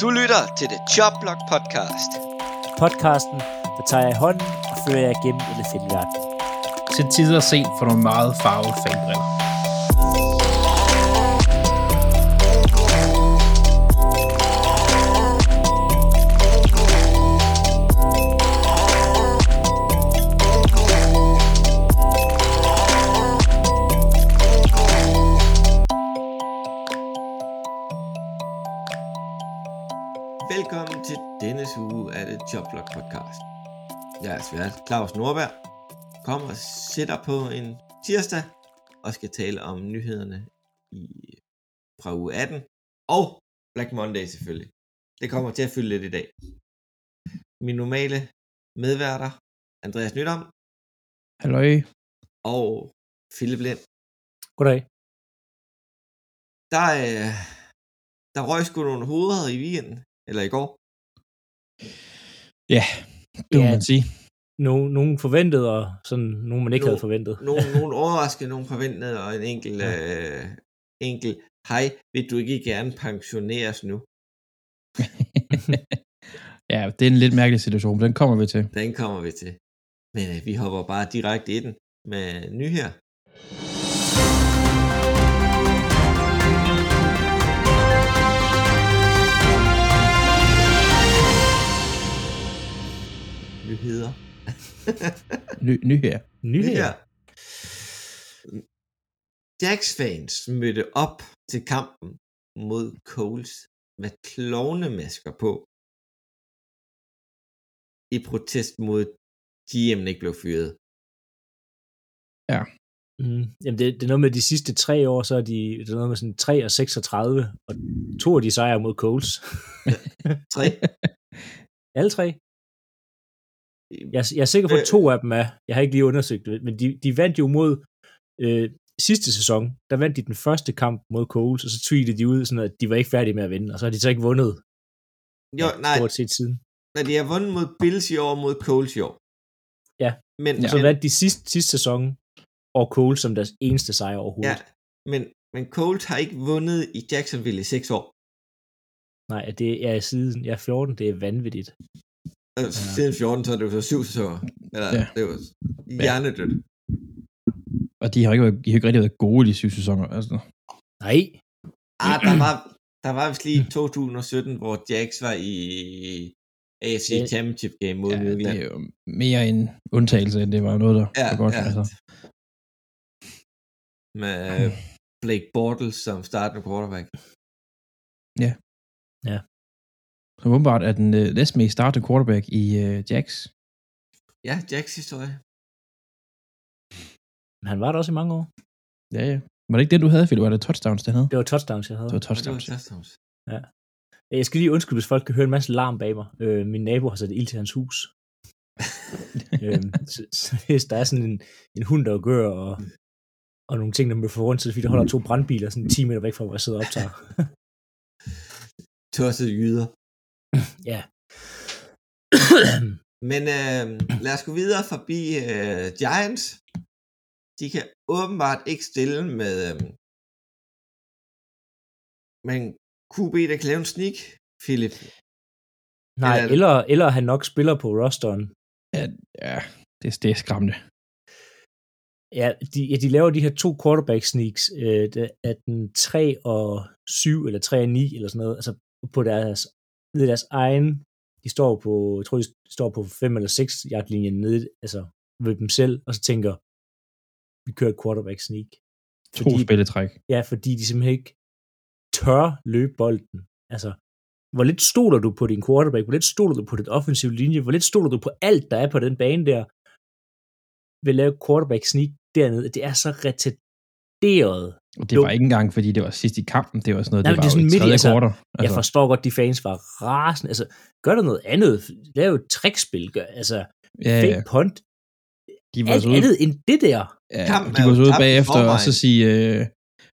Du lytter til The Jobblock Podcast. Podcasten, der tager jeg i hånden og fører jer igennem elefantverden. Til tider set for nogle meget farvede fangbriller. Jeg er svært Claus Nordberg, kommer og sætter på en tirsdag og skal tale om nyhederne i, fra uge 18 og Black Monday selvfølgelig. Det kommer til at fylde lidt i dag. Min normale medværter, Andreas Nydam Halløj. og Philip Lind. Goddag. Der, øh, der røg sgu nogle hoveder i weekenden, eller i går. Ja, det må Ja. man sige. Nogle, nogle forventede, og sådan nogle, man ikke No- havde forventet. Nogle, nogle overraskede, nogle forventede, og en enkelt, Ja. øh, enkelt, hej, vil du ikke gerne pensioneres nu? ja, det er en lidt mærkelig situation, men den kommer vi til. Den kommer vi til. Men øh, vi hopper bare direkte i den med nyheder. Nyheder. Ny, ny her. Nyheder. Jacks-fans mødte op til kampen mod Coles med klovnemasker på i protest mod GM ikke blev fyret. Mm. Jamen, det, det er noget med de sidste tre år, så er de, det er noget med sådan 3 og 36, og to af de sejre mod Coles. Tre. Alle tre. Jeg, jeg er sikker på, at to af dem er. Jeg har ikke lige undersøgt det, men de, de vandt jo mod øh, sidste sæson. Der vandt de den første kamp mod Coles, og så tweetede de ud, sådan at de var ikke færdige med at vinde, og så har de så ikke vundet Jo, nej, stort set siden. men de har vundet mod Bills i år og mod Coles i år. Ja. Men, Og ja. så men, vandt de sidste, sidste sæson over Coles som deres eneste sejr overhovedet. ja, men, men Coles har ikke vundet i Jacksonville i seks år. Nej, det er siden jeg er 14, det er vanvittigt. Altså, Siden 14, så er det jo så syv sæsoner. Eller, Ja. ja. det var hjernedødt. Og de har ikke, været- de har ikke rigtig været gode i de syv sæsoner. Altså. Nej, Ah, der var, der var vist lige 2017, hvor Jacks var i AFC Ja. Championship Game mod Ja, det er jo mere en undtagelse, end det var noget, der Ja, var godt. ja. Altså. Med øh, Blake Bortles som startende quarterback. Så åbenbart er den øh, næstmest startende quarterback i øh, Jacks. Ja, Jacks historie. men han var der også i mange år. Ja, ja. Var det ikke det, du havde, Philip? Var det touchdowns, den havde? Det var touchdowns, jeg havde. Det var Og det var touchdowns. touchdowns. Jeg skal lige undskylde, hvis folk kan høre en masse larm bag mig. Øh, min nabo har sat ild til hans hus. øh, så, så, hvis der er sådan en, en hund, der gør, og, og nogle ting, der må få rundt, så det fordi, der holder to brandbiler sådan 10 meter væk fra, hvor jeg sidder og optager. Tossede jyder. Ja. Men øh, lad os gå videre forbi øh, Giants. De kan åbenbart ikke stille med øh, men QB, der kan lave en sneak, Philip. Nej, Eller- eller, eller han nok spiller på rosteren. Ja, ja det, det er skræmmende. Ja, de, ja, de laver de her to quarterback sneaks, øh, er den 3 og 7, eller 3 og 9, eller sådan noget, altså på deres, nede i deres egen, de står på, jeg tror, de står på 5 eller 6 yard linjen nede, altså ved dem selv, og så tænker, vi kører et quarterback sneak. To Fordi- spilletræk. Ja, fordi de simpelthen ikke tør løbe bolden. Altså, hvor lidt stoler du på din quarterback? Hvor lidt stoler du på dit offensive linje? Hvor lidt stoler du på alt, der er på den bane der? Vil lave quarterback sneak dernede. Det er så retarderet. Og det Jo. var ikke engang, fordi det var sidst i kampen. Det var sådan noget, Nej, det var det er jo sådan midt i, tredje altså, quarter. Altså. Jeg forstår godt, de fans var rasende. Altså, gør der noget andet. Lav et trickspil. Gør, altså, ja, fake ja. punt. De var Alt så ude, andet end det der. ja, Kampen de er var jo så ude bagefter og så sige, øh,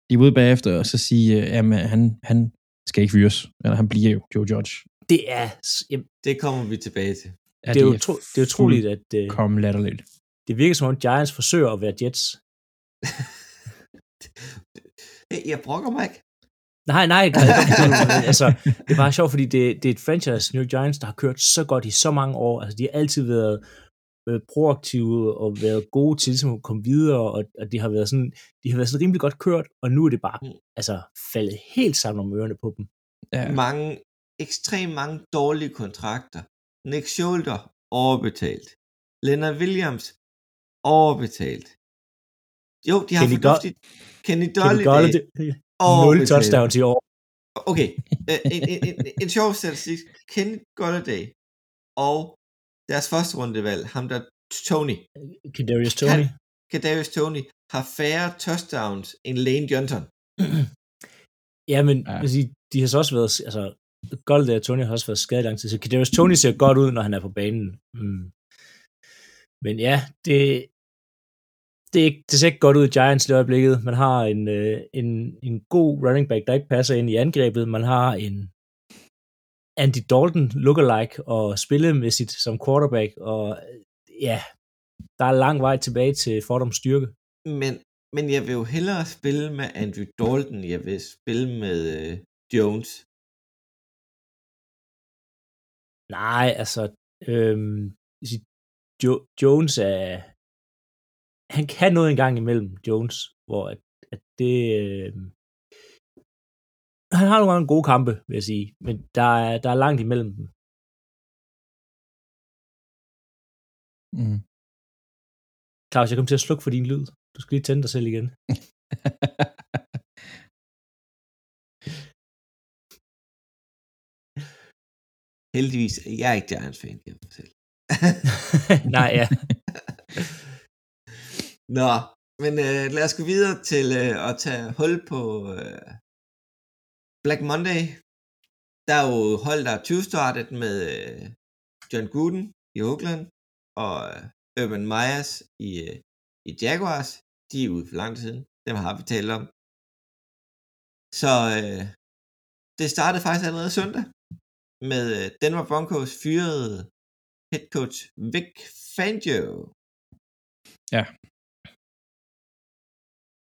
de var ude bagefter og så sige, øh, jamen han, han skal ikke fyres. Eller han bliver jo Joe Judge. Det er, jamen, Det kommer vi tilbage til. Ja, det er, utro, det er utroligt, at øh, Kom latterligt. det virker som om Giants forsøger at være Jets. Hey, jeg brokker mig ikke. Nej, nej, nej, nej altså, det er bare sjovt, fordi det, det er et franchise, New York Giants, der har kørt så godt i så mange år. Altså, de har altid været øh, proaktive og været gode til ligesom at komme videre, og, og de har været sådan, de har været sådan rimelig godt kørt, og nu er det bare Mm. altså, faldet helt sammen om ørerne på dem. Ja. mange, ekstremt mange dårlige kontrakter. Nick Scholder, overbetalt. Leonard Williams, overbetalt. Jo, de har Kenny fornuftigt. Kenny Kenny Golladay, nul overbetalt. touchdowns i år. Okay, øh, en, en, en, en sjov statistik. Kenny Golladay og deres første rundevalg, ham der Tony, Kadarius Tony. Kadarius Tony, har færre touchdowns end Lane Johnson. Ja, men Ja. Sige, de har så også været, altså, Golladay og Tony har også været skadet lang tid, så Kadarius Tony ser godt ud, når han er på banen. Mm. Men ja, det, det, er ikke, det ser ikke godt ud i Giants i øjeblikket. Man har en, øh, en, en god running back, der ikke passer ind i angrebet. Man har en Andy Dalton lookalike og spillemæssigt som quarterback, og øh, ja, der er lang vej tilbage til Fordoms styrke. Men, men jeg vil jo hellere spille med Andrew Dalton, jeg vil spille med øh, Jones. Nej, altså, øhm, jo, Jones er, han kan noget en gang imellem, Jones, hvor at, at det, øh, han har nogle gange gode kampe, vil jeg sige, men der er, der er langt imellem dem. Mm. Claus, jeg kom til at slukke for din lyd. Du skal lige tænde dig selv igen. Heldigvis er jeg ikke Giants-fan, kan jeg fortælle. Nej, ja. Nå, men øh, lad os gå videre til øh, at tage hul på øh, Black Monday. Der er jo hold, der er 20-startet med øh, John Gooden i Oakland og øh, Urban Myers i, øh, i Jaguars. De er ude for lang tid. Dem har vi talt om. Så øh, det startede faktisk allerede søndag med øh, Denver Broncos fyrede head coach Vic Fangio. Ja.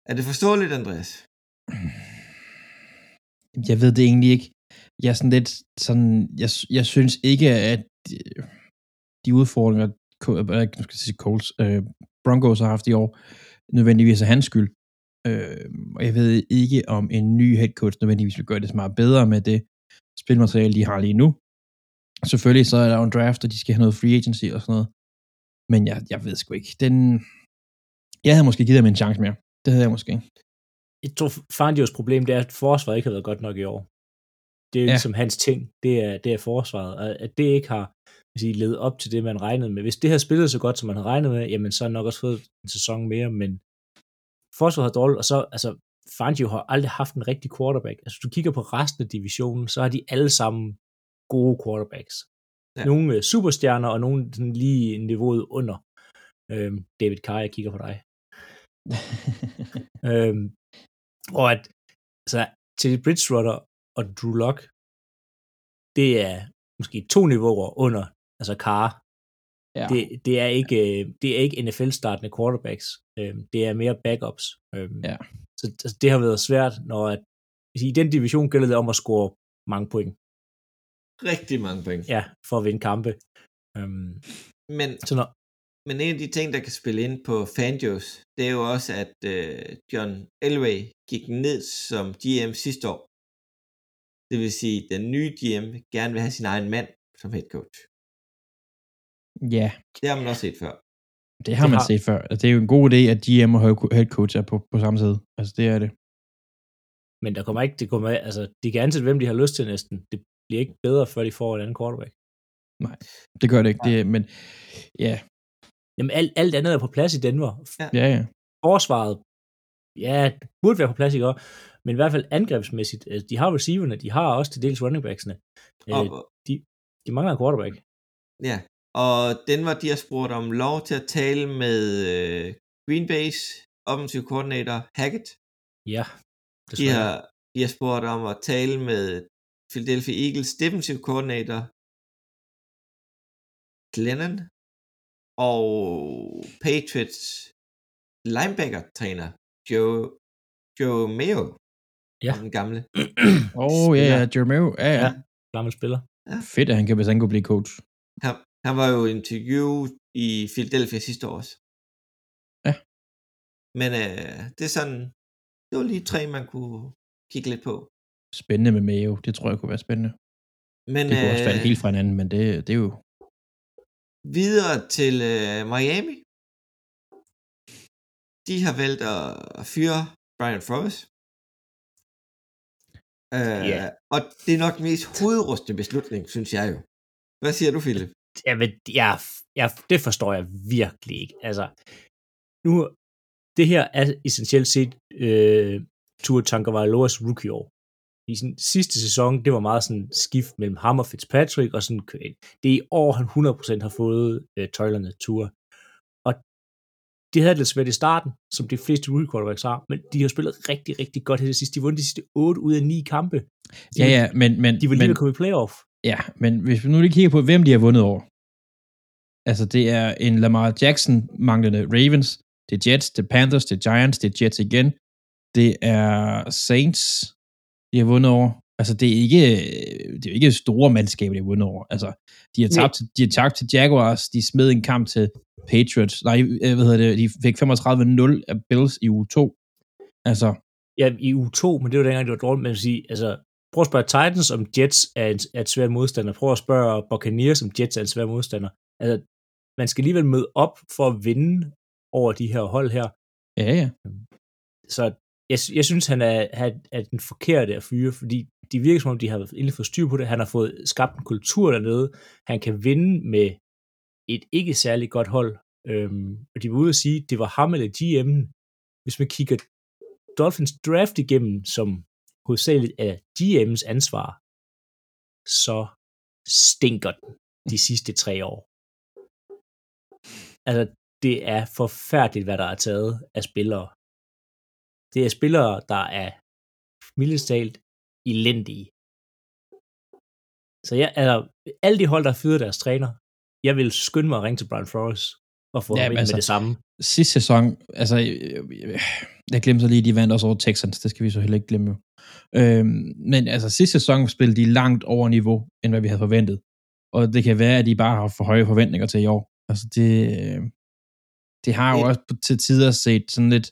Er det forståeligt, Andreas? Jeg ved det egentlig ikke. Jeg er sådan lidt sådan, jeg, jeg synes ikke, at de, de udfordringer, øh, jeg skal sige Coles, øh, Broncos har haft i år, nødvendigvis er hans skyld. Øh, og jeg ved ikke, om en ny head coach nødvendigvis vil gøre det så meget bedre med det spilmateriale, de har lige nu. Selvfølgelig så er der jo en draft, og de skal have noget free agency og sådan noget. Men jeg, jeg ved sgu ikke. Den, jeg havde måske givet dem en chance mere. Det havde jeg måske. Jeg tror, Fandios problem, det er, at forsvaret ikke har været godt nok i år. Det er jo Ja. ligesom hans ting, det er, det er forsvaret. Og at det ikke har sige, levet op til det, man regnede med. Hvis det havde spillet så godt, som man havde regnet med, jamen så har nok også fået en sæson mere, men forsvaret har dårligt, og så, altså, Fangio har aldrig haft en rigtig quarterback. Altså, hvis du kigger på resten af divisionen, så har de alle sammen gode quarterbacks. Ja. Ja. Nogle øh, superstjerner, og nogle sådan lige niveauet under. Øhm, David Carr, jeg kigger på dig. Øhm, og at altså, til Bridgewater og Drew Lock, det er måske to niveauer under, altså Carr. Ja. Det, det, er ikke, øh, det er ikke NFL-startende quarterbacks. Øhm, det er mere backups. Øhm, Ja. Så altså, det har været svært, når at, i den division gælder det om at score mange point. Rigtig mange point. Ja, for at vinde kampe. Øhm, Men, så når, men en af de ting, der kan spille ind på Fanjos, det er jo også, at øh, John Elway gik ned som GM sidste år. Det vil sige, at den nye GM gerne vil have sin egen mand som head coach. ja, Det har man også set før. det har Det man har- set før. Altså, det er jo en god idé, at GM og head coach er på, på samme side. Altså, det er det. men der kommer ikke, det kommer, altså, de kan ansætte, hvem de har lyst til næsten. Det bliver ikke bedre, før de får en anden quarterback. Det gør det ikke. Det, men ja, Jamen, alt, alt andet er på plads i Denver. ja, ja. Forsvaret, ja, det burde være på plads i går, men i hvert fald angrebsmæssigt, altså, de har receiverne, de har også til dels running backsene. Og, Øh, de mangler en quarterback. ja, og Denver, de har spurgt om lov til at tale med øh, Green Bay's offensive coordinator Hackett. Ja, De desværre. har, de har spurgt om at tale med Philadelphia Eagles defensive coordinator Glennon og Patriots linebacker-træner Joe, Joe Mayo. Ja. Den gamle. Åh, oh, ja, ja, Jermaine. Ja, ja. Ja. Gammel spiller. Fedt, at han kan, hvis han kunne blive coach. Han, han var jo interview i Philadelphia sidste år også. Ja. Men øh, det er sådan, det var lige tre, man kunne kigge lidt på. Spændende med Mayo. Det tror jeg kunne være spændende. Men Det kunne også falde øh, helt fra hinanden, men det, det er jo... videre til øh, Miami. De har valgt at, fyre Brian Flores. Øh, Ja. Og det er nok den mest hovedrustende beslutning, synes jeg jo. Hvad siger du, Philip? Jamen, jeg, jeg, det forstår jeg virkelig ikke. Altså, nu, det her er essentielt set øh, Tua Tagovailoas rookie-år. I sin sidste sæson, det var meget sådan skift mellem ham og Fitzpatrick, og sådan det er i år, han 100% har fået øh, tøjlerne Tua. Og det havde lidt svært i starten, som de fleste rookie quarterbacks har, men de har spillet rigtig, rigtig godt her det sidste. De vundet de sidste 8 ud af 9 kampe. De, Ja, ja, men... men De var lige men, ved at komme i playoff. Ja, men hvis vi nu lige kigger på, hvem de har vundet over. Altså, det er en Lamar Jackson manglende Ravens, det er Jets, det er Panthers, det er Giants, det er Jets igen, det er Saints, de har vundet over. Altså, det er ikke, det er ikke store mandskaber, de har vundet over. Altså, de har tabt, de har tabt til Jaguars, de smed en kamp til Patriots. Nej, øh, hvad hedder det, de fik 35-0 af Bills i uge 2. Altså, ja, i uge 2, men det var dengang, det var dårligt, men at sige, altså, prøv at spørge Titans, om Jets er, en, er et svær modstander. Prøv at spørge Buccaneers, om Jets er en svær modstander. Altså, man skal alligevel møde op for at vinde over de her hold her. ja, ja. Så jeg, jeg synes, han er, er, er den forkerte at fyre, fordi de virker som om, de har egentlig fået styr på det. Han har fået skabt en kultur dernede. Han kan vinde med et ikke særlig godt hold. Øhm, og de var ude at sige, at det var ham eller GM'en. Hvis man kigger Dolphins draft igennem, som hovedsageligt er GM's ansvar, så stinker den de sidste tre år. Altså, det er forfærdeligt, hvad der er taget af spillere. Det er spillere, der er mildest talt elendige. Så jeg, altså, alle de hold, der fyret deres træner, jeg vil skynde mig at ringe til Brian Flores og få Ja, ham ind altså, med det samme. sidste sæson, altså, jeg glemte så lige, de vandt også over Texans, det skal vi så heller ikke glemme. Øhm, men altså, sidste sæson spillede de langt over niveau, end hvad vi havde forventet. Og det kan være, at de bare har for høje forventninger til i år. Altså, det, øh, det har jo også på- til tider set sådan lidt,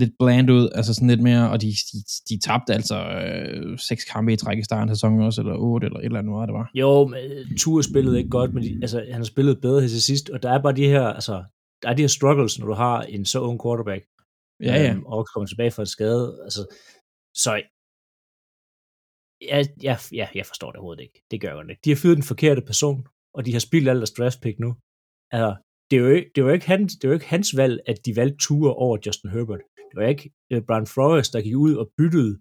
lidt bland ud, altså sådan lidt mere, og de, de, de tabte altså øh, seks kampe i træk i starten af sæsonen også, eller otte, eller et eller andet, hvad det var. Jo, men Ture spillede ikke godt, men de, altså, han har spillet bedre her til sidst, og der er bare de her, altså, der er de her struggles, når du har en så ung quarterback, Ja, ja. øhm, og kommer tilbage fra en skade, altså, så ja, ja, ja, jeg forstår det overhovedet ikke. Det gør jeg godt ikke. De har fyret den forkerte person, og de har spildt alt deres draft pick nu. Altså, det er jo ikke, det jo ikke, hans, det jo ikke hans valg, at de valgte Ture over Justin Herbert. Det var ikke uh, Brian Flores, der gik ud og byttede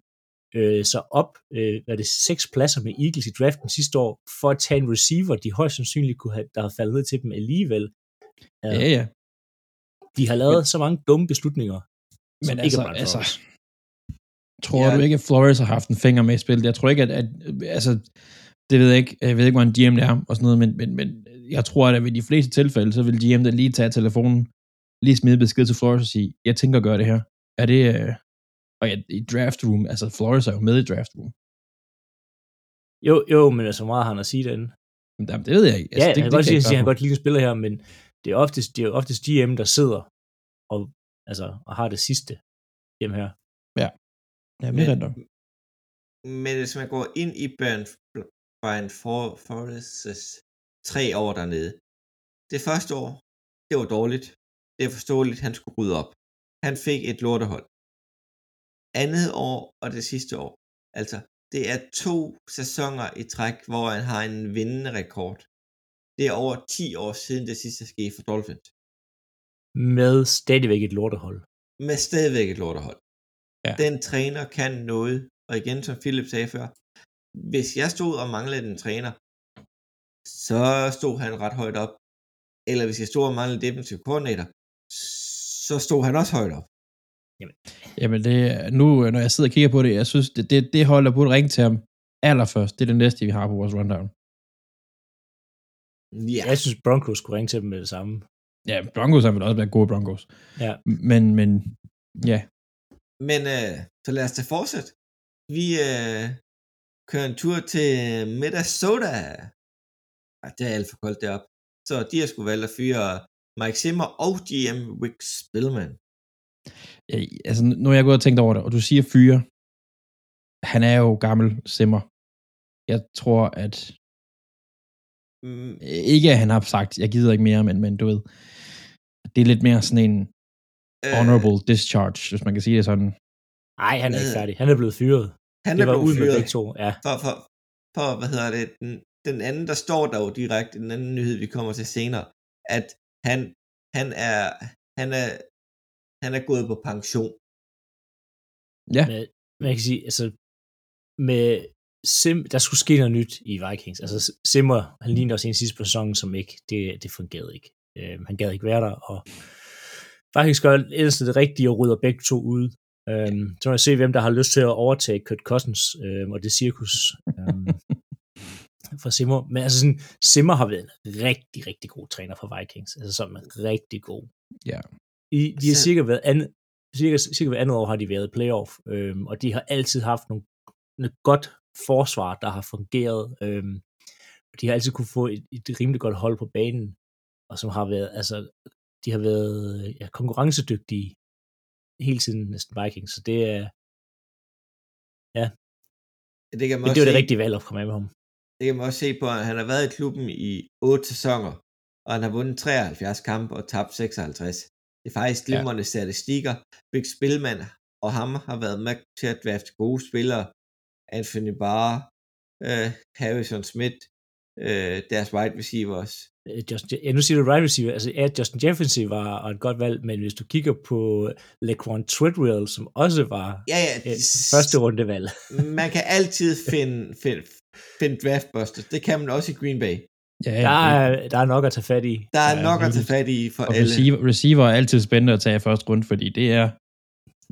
øh, sig op, øh, hvad det, seks pladser med Eagles i draften sidste år, for at tage en receiver, de højst sandsynligt kunne have, der har faldet ned til dem alligevel. Ja, ja. De har lavet så mange dumme beslutninger, Men som altså, ikke er Brian altså tror Ja. du ikke, at Flores har haft en finger med i spillet? Jeg tror ikke, at, at altså, det ved jeg ikke, jeg ved ikke, hvor en GM det er, og sådan noget, men, men, men jeg tror, at ved de fleste tilfælde, så vil GM da lige tage telefonen, lige smide besked til Flores og sige, jeg tænker at gøre det her. Er det, øh, og ja, i draft room, altså Flores er jo med i draft room. Jo, jo, men altså, meget har han at sige derinde? Men jamen, det ved jeg ikke. Altså, ja, det, det, han kan godt sige, jeg at han godt lide spiller her, men det er oftest, det er oftest GM, der sidder og, altså, og har det sidste hjem her. Ja, det er rigtigt nok. Men hvis man går ind i Brian, Brian For- Forrests tre år dernede. Det første år, det var dårligt. Det er forståeligt, han skulle rydde op. Han fik et lortehold. Andet år og det sidste år. Altså, det er to sæsoner i træk, hvor han har en vindende rekord. Det er over 10 år siden det sidste skete for Dolphins. Med stadigvæk et lortehold. med stadigvæk et lortehold. Ja. Den træner kan noget, og igen, som Philip sagde før, hvis jeg stod og manglede en træner, så stod han ret højt op. Eller hvis jeg stod og manglede defensive koordinator, så stod han også højt op. Jamen, det, er- nu, når jeg sidder og kigger på det, jeg synes, det, det, det holder burde ringe til ham allerførst. Det er det næste, vi har på vores rundown. Ja, Jeg synes, Broncos skulle ringe til dem med det samme. Ja, Broncos har vel også været gode Broncos. Ja. Men, men ja, men øh, så lad os da fortsætte. vi øh, kører en tur til Minnesota. Ej, det er alt for koldt deroppe. Så de har sgu valgt at fyre Mike Zimmer og GM Rick Spillman. Øh, altså, nu har jeg gået og tænkt over det, og du siger fyre. Han er jo gammel simmer. Jeg tror, at Mm, øh, ikke at han har sagt, jeg gider ikke mere, men, men du ved, det er lidt mere sådan en øh, honorable discharge, hvis man kan sige det sådan. Nej, han er ikke Øh, færdig. Han er blevet fyret. Han det er var blevet ud med fyret. begge to. Ja. For, for, for, hvad hedder det, den, den anden, der står der jo direkte, den anden nyhed, vi kommer til senere, at han, han er, han er, han er gået på pension. Ja, Men man kan sige, altså, med Sim, der skulle ske noget nyt i Vikings. Altså, Simmer, han lignede også en sidste på sæsonen, som ikke, det, det fungerede ikke. Øh, han gad ikke være der, og Vikings gør ellers det rigtige og rydder begge to ud. Øh, så må jeg se, hvem der har lyst til at overtage Kurt Cousins øh, og det cirkus øh, for Simmer. Men altså sådan, Simmer har været en rigtig, rigtig god træner for Vikings. Altså som en rigtig god. Ja. I, de har Så- cirka været andet, cirka, cirka hver andet år har de været i playoff, øhm, og de har altid haft nogle, nogle godt forsvar, der har fungeret. Øhm, de har altid kunne få et, et rimelig godt hold på banen, og som har været, altså, de har været ja, konkurrencedygtige hele tiden næsten Vikings, så det er, Det kan man, men det var det rigtige valg at komme af med ham. Det kan man også se på, at han har været i klubben i 8 sæsoner, og han har vundet 73 kampe og tabt 56. Det er faktisk glimrende ja. statistikker. Big Spillman og ham har været med til at drafte gode spillere. Anthony Barr, øh, Harrison Smith, øh, deres wide receivers. Øh, Justin, ja, nu siger du right receiver, altså ja, Justin Jefferson var et godt valg, men hvis du kigger på Laquan Treadwell, som også var Ja, ja, et de- første rundevalg, man kan altid finde, finde, finde draftbusters. Det kan man også i Green Bay. ja, der ja, er, der er nok at tage fat i. Der er Ja, nok at tage fat i for og alle. receiver, receiver er altid spændende at tage i første runde, fordi det er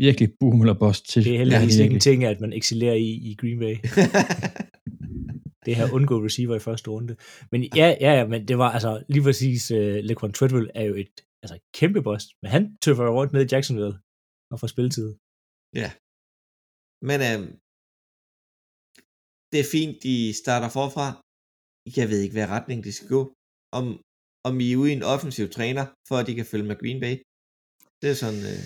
virkelig boom eller bust til. Det er heldigvis ikke en ting, at man excellerer i, i Green Bay. Det her undgå receiver i første runde. Men ja, ja, ja, men det var altså lige præcis, uh, Laquan Treadwell er jo et altså, et kæmpe boss, men han tøffer jo rundt ned i Jacksonville og får spilletid. Men øhm, det er fint, de starter forfra. Jeg ved ikke, hvad retning de skal gå. Om, om I er ude i en offensiv træner, for at de kan følge med Green Bay. Det er sådan... Øh,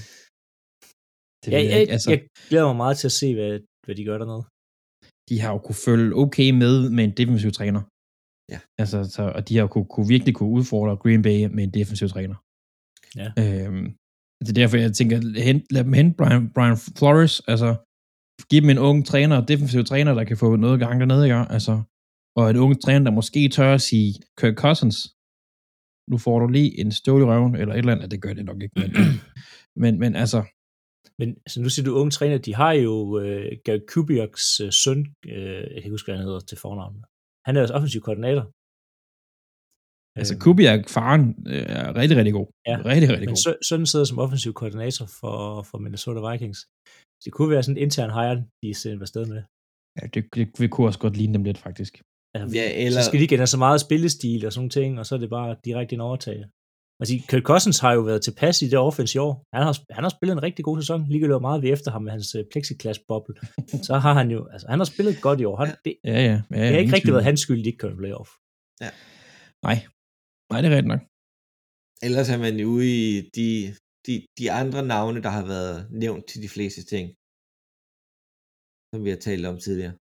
Det Ja, jeg, jeg ikke. Altså, jeg glæder mig meget til at se, hvad, hvad de gør dernede. de har jo kunne følge okay med med en defensiv træner. Ja. Altså, så, og de har jo kunne, kunne virkelig kunne udfordre Green Bay med en defensiv træner. Ja. Øhm, det er derfor, jeg tænker, hent, lad dem hente Brian, Brian Flores, altså, give dem en ung træner, defensiv træner, der kan få noget gang dernede, ikke? Altså, og en ung træner, der måske tør at sige, Kirk Cousins, nu får du lige en stål i røven, eller et eller andet, det gør det nok ikke, men, men, men altså, Men altså, nu siger du unge træner, de har jo øh, Gary Kubiaks øh, søn, øh, jeg kan ikke huske, hvad han hedder til fornavn. Han er også offensiv koordinator altså Øhm, Kubiak, faren, øh, er rigtig, rigtig god. Ja, Rigtig, rigtig Men god. sø- sønnen sidder som offensiv koordinator for, for Minnesota Vikings. Så det kunne være sådan en intern hire, de er sendt afsted med. Ja, det, det, vi kunne også godt ligne dem lidt, faktisk. Altså, ja, eller... Så skal de ikke ændre så meget spillestil og sådan nogle ting, og så er det bare direkte en overtag. Altså, Kirk Cousins har jo været tilpas i det offense i år. Han har, han har spillet en rigtig god sæson. Ligegyldigt hvor meget vi er efter ham med hans øh, plexiglas-boble. så har han jo, altså han har spillet godt i år. Han, det, Ja, ja. ja det har ikke rigtig tvivl. været hans skyld, de ikke kom i playoff. Nej. Nej, det er rigtigt nok. Ellers er man jo ude i de, de, de andre navne, der har været nævnt til de fleste ting. Som vi har talt om tidligere.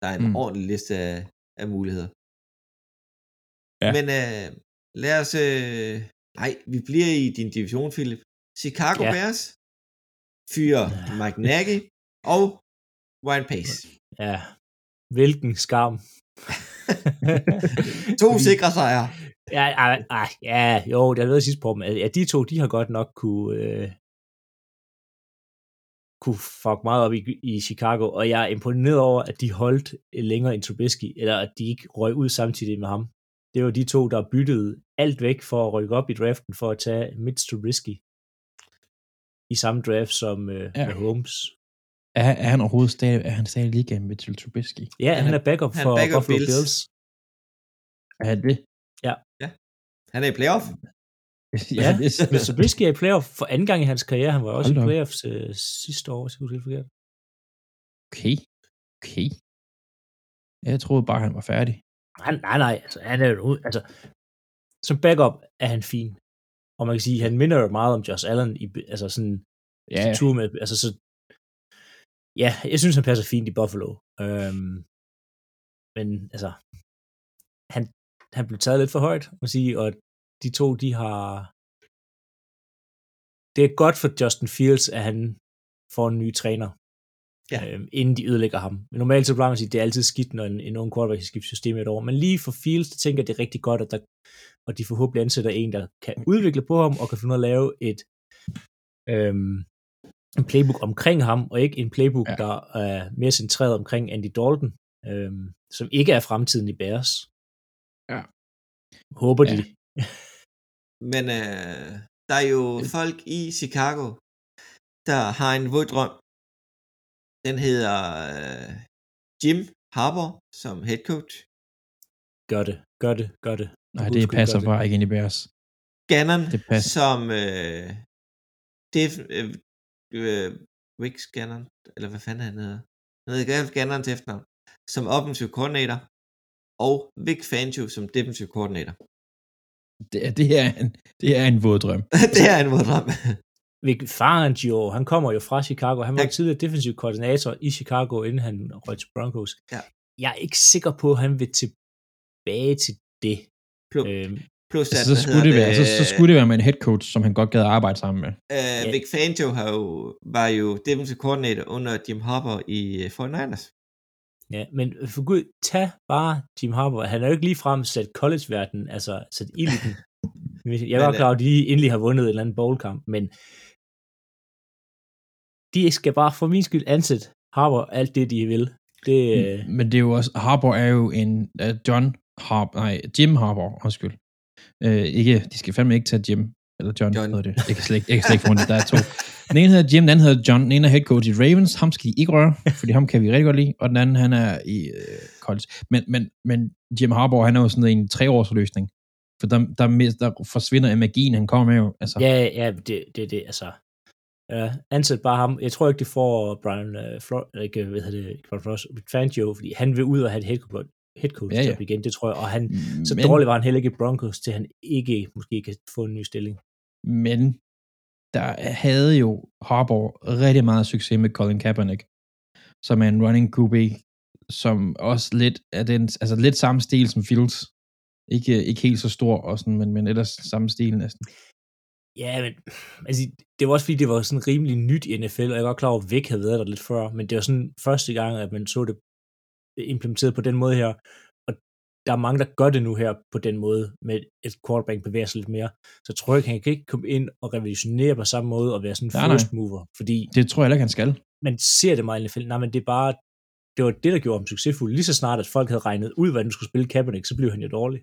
Der er en Mm. ordentlig liste af, af muligheder. Ja. Men øh, lad os... Øh, nej, vi bliver i din division, Philip. Chicago Ja. ja. Bears fyrer Mike Nagy og Ryan Pace. Ja, hvilken skam. to sikre sejre. Ja, ej, ej, ja, jo, det har været sidst på dem. Ja, de to, de har godt nok kunne, øh, kunne fuck meget op i, i Chicago, og jeg er imponeret over, at de holdt længere end Trubisky, eller at de ikke røg ud samtidig med ham. Det var de to, der byttede alt væk for at rykke op i draften, for at tage Mitch Trubisky i samme draft som øh, Ja. ja. Er, er han overhovedet stadig, er han stadig i ligaen med Mitchell Trubisky? Ja, Han han er- backup han for backup Buffalo Bills. Bills. Er han det? Han er i playoff. Ja, Men Trubisky er i playoff for anden gang i hans karriere. Han var også Hold i playoffs øh, sidste år, hvis jeg husker helt forkert. okay. Okay. Jeg troede bare, han var færdig. Han, nej, nej, altså, han er jo, ud- altså, som backup er han fin. Og man kan sige, han minder jo meget om Josh Allen, i, altså sådan, Ja, ja. tur med, altså så, ja, jeg synes, han passer fint i Buffalo. Øhm, men altså, han, han blev taget lidt for højt, må sige, og de to, de har, det er godt for Justin Fields, at han får en ny træner, Ja. øhm, inden de ødelægger ham. Men normalt så plejer man at sige, at det er altid skidt, når en, en ung quarterback skal skifte system et år. Men lige for Fields, der tænker jeg, det er rigtig godt, at der, og de forhåbentlig ansætter en, der kan udvikle på ham, og kan finde ud af at lave et, øhm, en playbook omkring ham, og ikke en playbook, Ja. der er mere centreret omkring Andy Dalton, øhm, som ikke er fremtiden i Bears. Ja. Håber Ja. de. Men øh, der er jo folk i Chicago, der har en våd drøm. Den hedder øh, Jim Harbour som head coach. Gør det, gør det, gør det. Nej, det passer bare ikke ind i Bears. Gannon Det passer. som øh, def, øh, øh, Rick Gannon, eller hvad fanden han hedder. Han hedder Gannon til efternavn, som offensive coordinator, og Vic Fangio som defensive coordinator. Det, er- det, er en, det er en våd drøm. det er en våd drøm. Vic Fangio, han kommer jo fra Chicago. Han var Ja. tidligere defensiv koordinator i Chicago, inden han røg til Broncos. Ja. Jeg er ikke sikker på, at han vil tilbage til det. Plus, Øhm, plus at, Altså, så, skulle hedder det være, så, så skulle det være med en head coach, som han godt gad at arbejde sammen med. Øh, Ja. Vic Fangio har jo, var jo defensive coordinator under Jim Harbour i øh, 49ers. ja, men for gud, tag bare Jim Harbour. Han er jo ikke lige frem sat college-verdenen, altså sat ild i den. Jeg er Men, godt klar at de endelig har vundet en eller anden bowl-kamp, men de skal bare for min skyld ansætte Harbour alt det, de vil. Det, øh, Men det er jo også, Harbour er jo en uh, John Harbour, nej, Jim Harbour, undskyld. Uh, ikke, de skal fandme ikke tage Jim, eller John, John. John. det. Jeg kan slet ikke, jeg kan slet ikke få det, der er to. Den ene hedder Jim, den anden hedder John, den ene er head coach i Ravens, ham skal de ikke røre, fordi ham kan vi rigtig godt lide, og den anden, han er i uh, college. Men, men, men Jim Harbour, han er jo sådan en treårsløsning, for der, der, der forsvinder magien, han kommer med jo. Altså, Ja, ja, det er det, det, altså. Ja, ansæt bare ham. Jeg tror ikke, det får Brian uh, Flor, eller ikke, hvad hedder det, Brian Flores, Fangio, fordi han vil ud og have et head coach, head coach Ja, ja. job igen, det tror jeg, og han, så men, dårlig var han heller ikke i Broncos, til han ikke måske kan få en ny stilling. Men der havde jo Harbour rigtig meget succes med Colin Kaepernick, som er en running QB, som også lidt er den, altså lidt samme stil som Fields. Ikke, ikke helt så stor, og sådan, men, men ellers samme stil næsten. Ja, men altså, det var også fordi, det var sådan rimelig nyt i NFL, og jeg godt klar over, at Vic havde været der lidt før, men det var sådan første gang, at man så det implementeret på den måde her, og der er mange, der gør det nu her på den måde, med et quarterback bevæger sig lidt mere, så tror jeg ikke, han kan ikke komme ind og revolutionere på samme måde og være sådan en Nej, nej. first mover, fordi Det tror jeg heller ikke, han skal. man ser det meget i NFL, nej, men det er bare, det var det, der gjorde ham succesfuld. Lige så snart, at folk havde regnet ud, hvad den skulle spille Kaepernick, så blev han jo dårlig.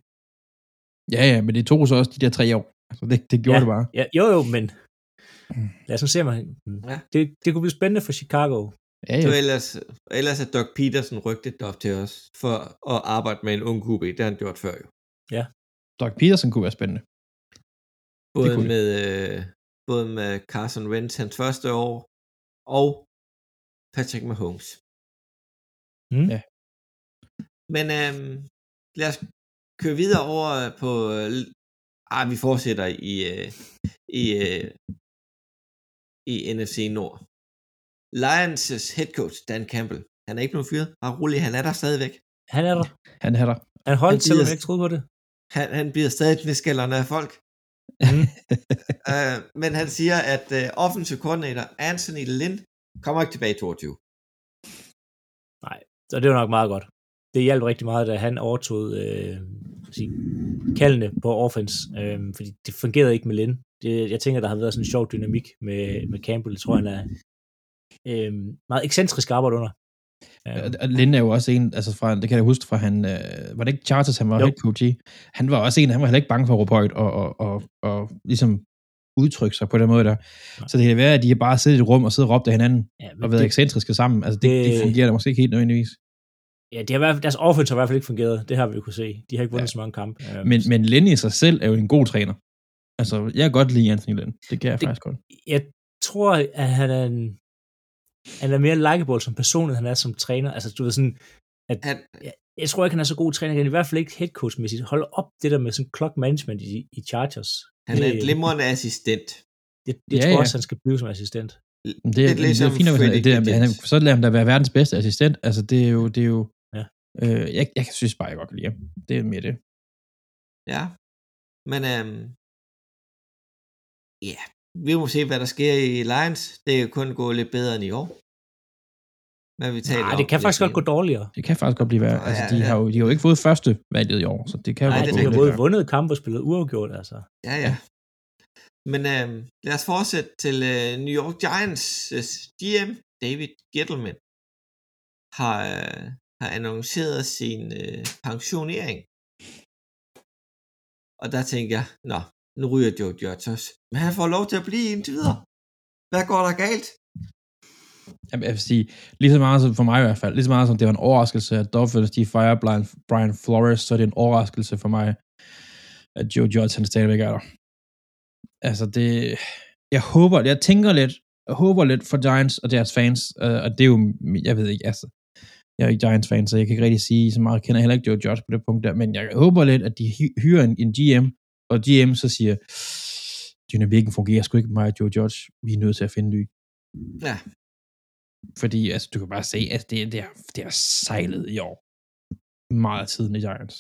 Ja, ja, men det tog så også de der tre år. Altså, det, det gjorde Ja. det bare. Ja, jo, jo, men lad os nu se, man. Ja. Det, det kunne blive spændende for Chicago. Ja, Så ja. ellers, ellers er Doug Peterson rygtet op til os for at arbejde med en ung QB. Det har han gjort før jo. Doug Peterson kunne være spændende. Både med, øh, både med Carson Wentz hans første år, og Patrick Mahomes. Mm. Ja. Men øhm, lad os køre videre over på... Øh, ah, vi fortsætter i, øh, i, øh, i NFC Nord. Lions' head coach, Dan Campbell, han er ikke blevet fyret. Bare rolig, han er der stadigvæk. Han er der. Han er der. Han holdt, Han selvom jeg ikke troede på det. Han, han bliver stadig knæskallerne af folk. Mm. uh, men han siger, at uh, offensive coordinator Anthony Lynn kommer ikke tilbage i 22. Så det var nok meget godt. Det hjalp rigtig meget, da han overtog øh, sige, kaldene på offense, øh, fordi det fungerede ikke med Lin. Det, jeg tænker, der har været sådan en sjov dynamik med, med Campbell. Jeg tror, han er øh, meget ekscentrisk arbejde under. Øh, Og- Og Linde er jo også en, altså fra, det kan jeg huske fra han, øh, var det ikke Charters, han var Jo. head coach i? Han var også en, han var heller ikke bange for at råbe højt og, og, og, og ligesom udtrykke sig på den måde der. Nej. Så det kan være, at de har bare siddet i et rum og siddet og råbt af hinanden ja, og været det, ekscentriske sammen. Altså det, det, det fungerer da måske ikke helt nødvendigvis. ja, det har fald, deres offense har i hvert fald ikke fungeret. Det har vi jo kunne se. De har ikke vundet Ja. så mange kampe. Øh, Men, men Linde i sig selv er jo en god træner. Altså, jeg kan godt lide Anthony Linde. Det kan jeg Det- faktisk godt. jeg tror, at han er en... han er mere likeable som person, end han er som træner. Altså, du ved sådan, at Han, jeg, jeg tror ikke, han er så god træner. Han er i hvert fald ikke headcoach-mæssigt. Hold op det der med sådan clock management i, i Chargers. han er en det, glimrende assistent. det, det Ja, tror jeg ja. også, han skal blive som assistent. Det, Lidt det, det ligesom er fint, at det, er- han, så lader han da være verdens bedste assistent. Altså, det er jo, det er jo Ja. øh, jeg, jeg synes bare, jeg godt kan lide ham. Det er mere det. Ja. Men øhm, ja, vi må se, hvad der sker i Lions. Det kan kun gå lidt bedre end i år. Men vi taler Nej, om det kan faktisk godt gå dårligere. Det kan faktisk godt blive værre. Altså, de, ja. har jo, de har jo ikke fået første valget i år, så det kan jo Nej, godt det gå de har både vundet kamp og spillet uafgjort, altså. Ja, ja. Men øhm, lad os fortsætte til øh, New York Giants øh, GM, David Gettleman, har, øh, har annonceret sin øh, pensionering. Og der tænker jeg, nå, nu ryger Joe Judge. Men han får lov til at blive indtil videre. Hvad går der galt? Jamen, jeg vil sige, lige så meget som for mig i hvert fald, lige så meget som det var en overraskelse, at Dolphins de fire Brian, Brian Flores, så er det en overraskelse for mig, at Joe Judge han stadigvæk er der. Altså det, jeg håber, jeg tænker lidt, jeg håber lidt for Giants og deres fans, øh, og det er jo, jeg ved ikke, altså, jeg er ikke Giants fan, så jeg kan ikke rigtig sige så meget, jeg kender heller ikke Joe Judge på det punkt der, men jeg håber lidt, at de hyrer en, en GM, og GM så siger, dynamikken fungerer sgu ikke med mig og Joe Judge, vi er nødt til at finde ny. Ja, Fordi altså, du kan bare se, at det, det, er, det er sejlet i år. Meget tiden i Giants.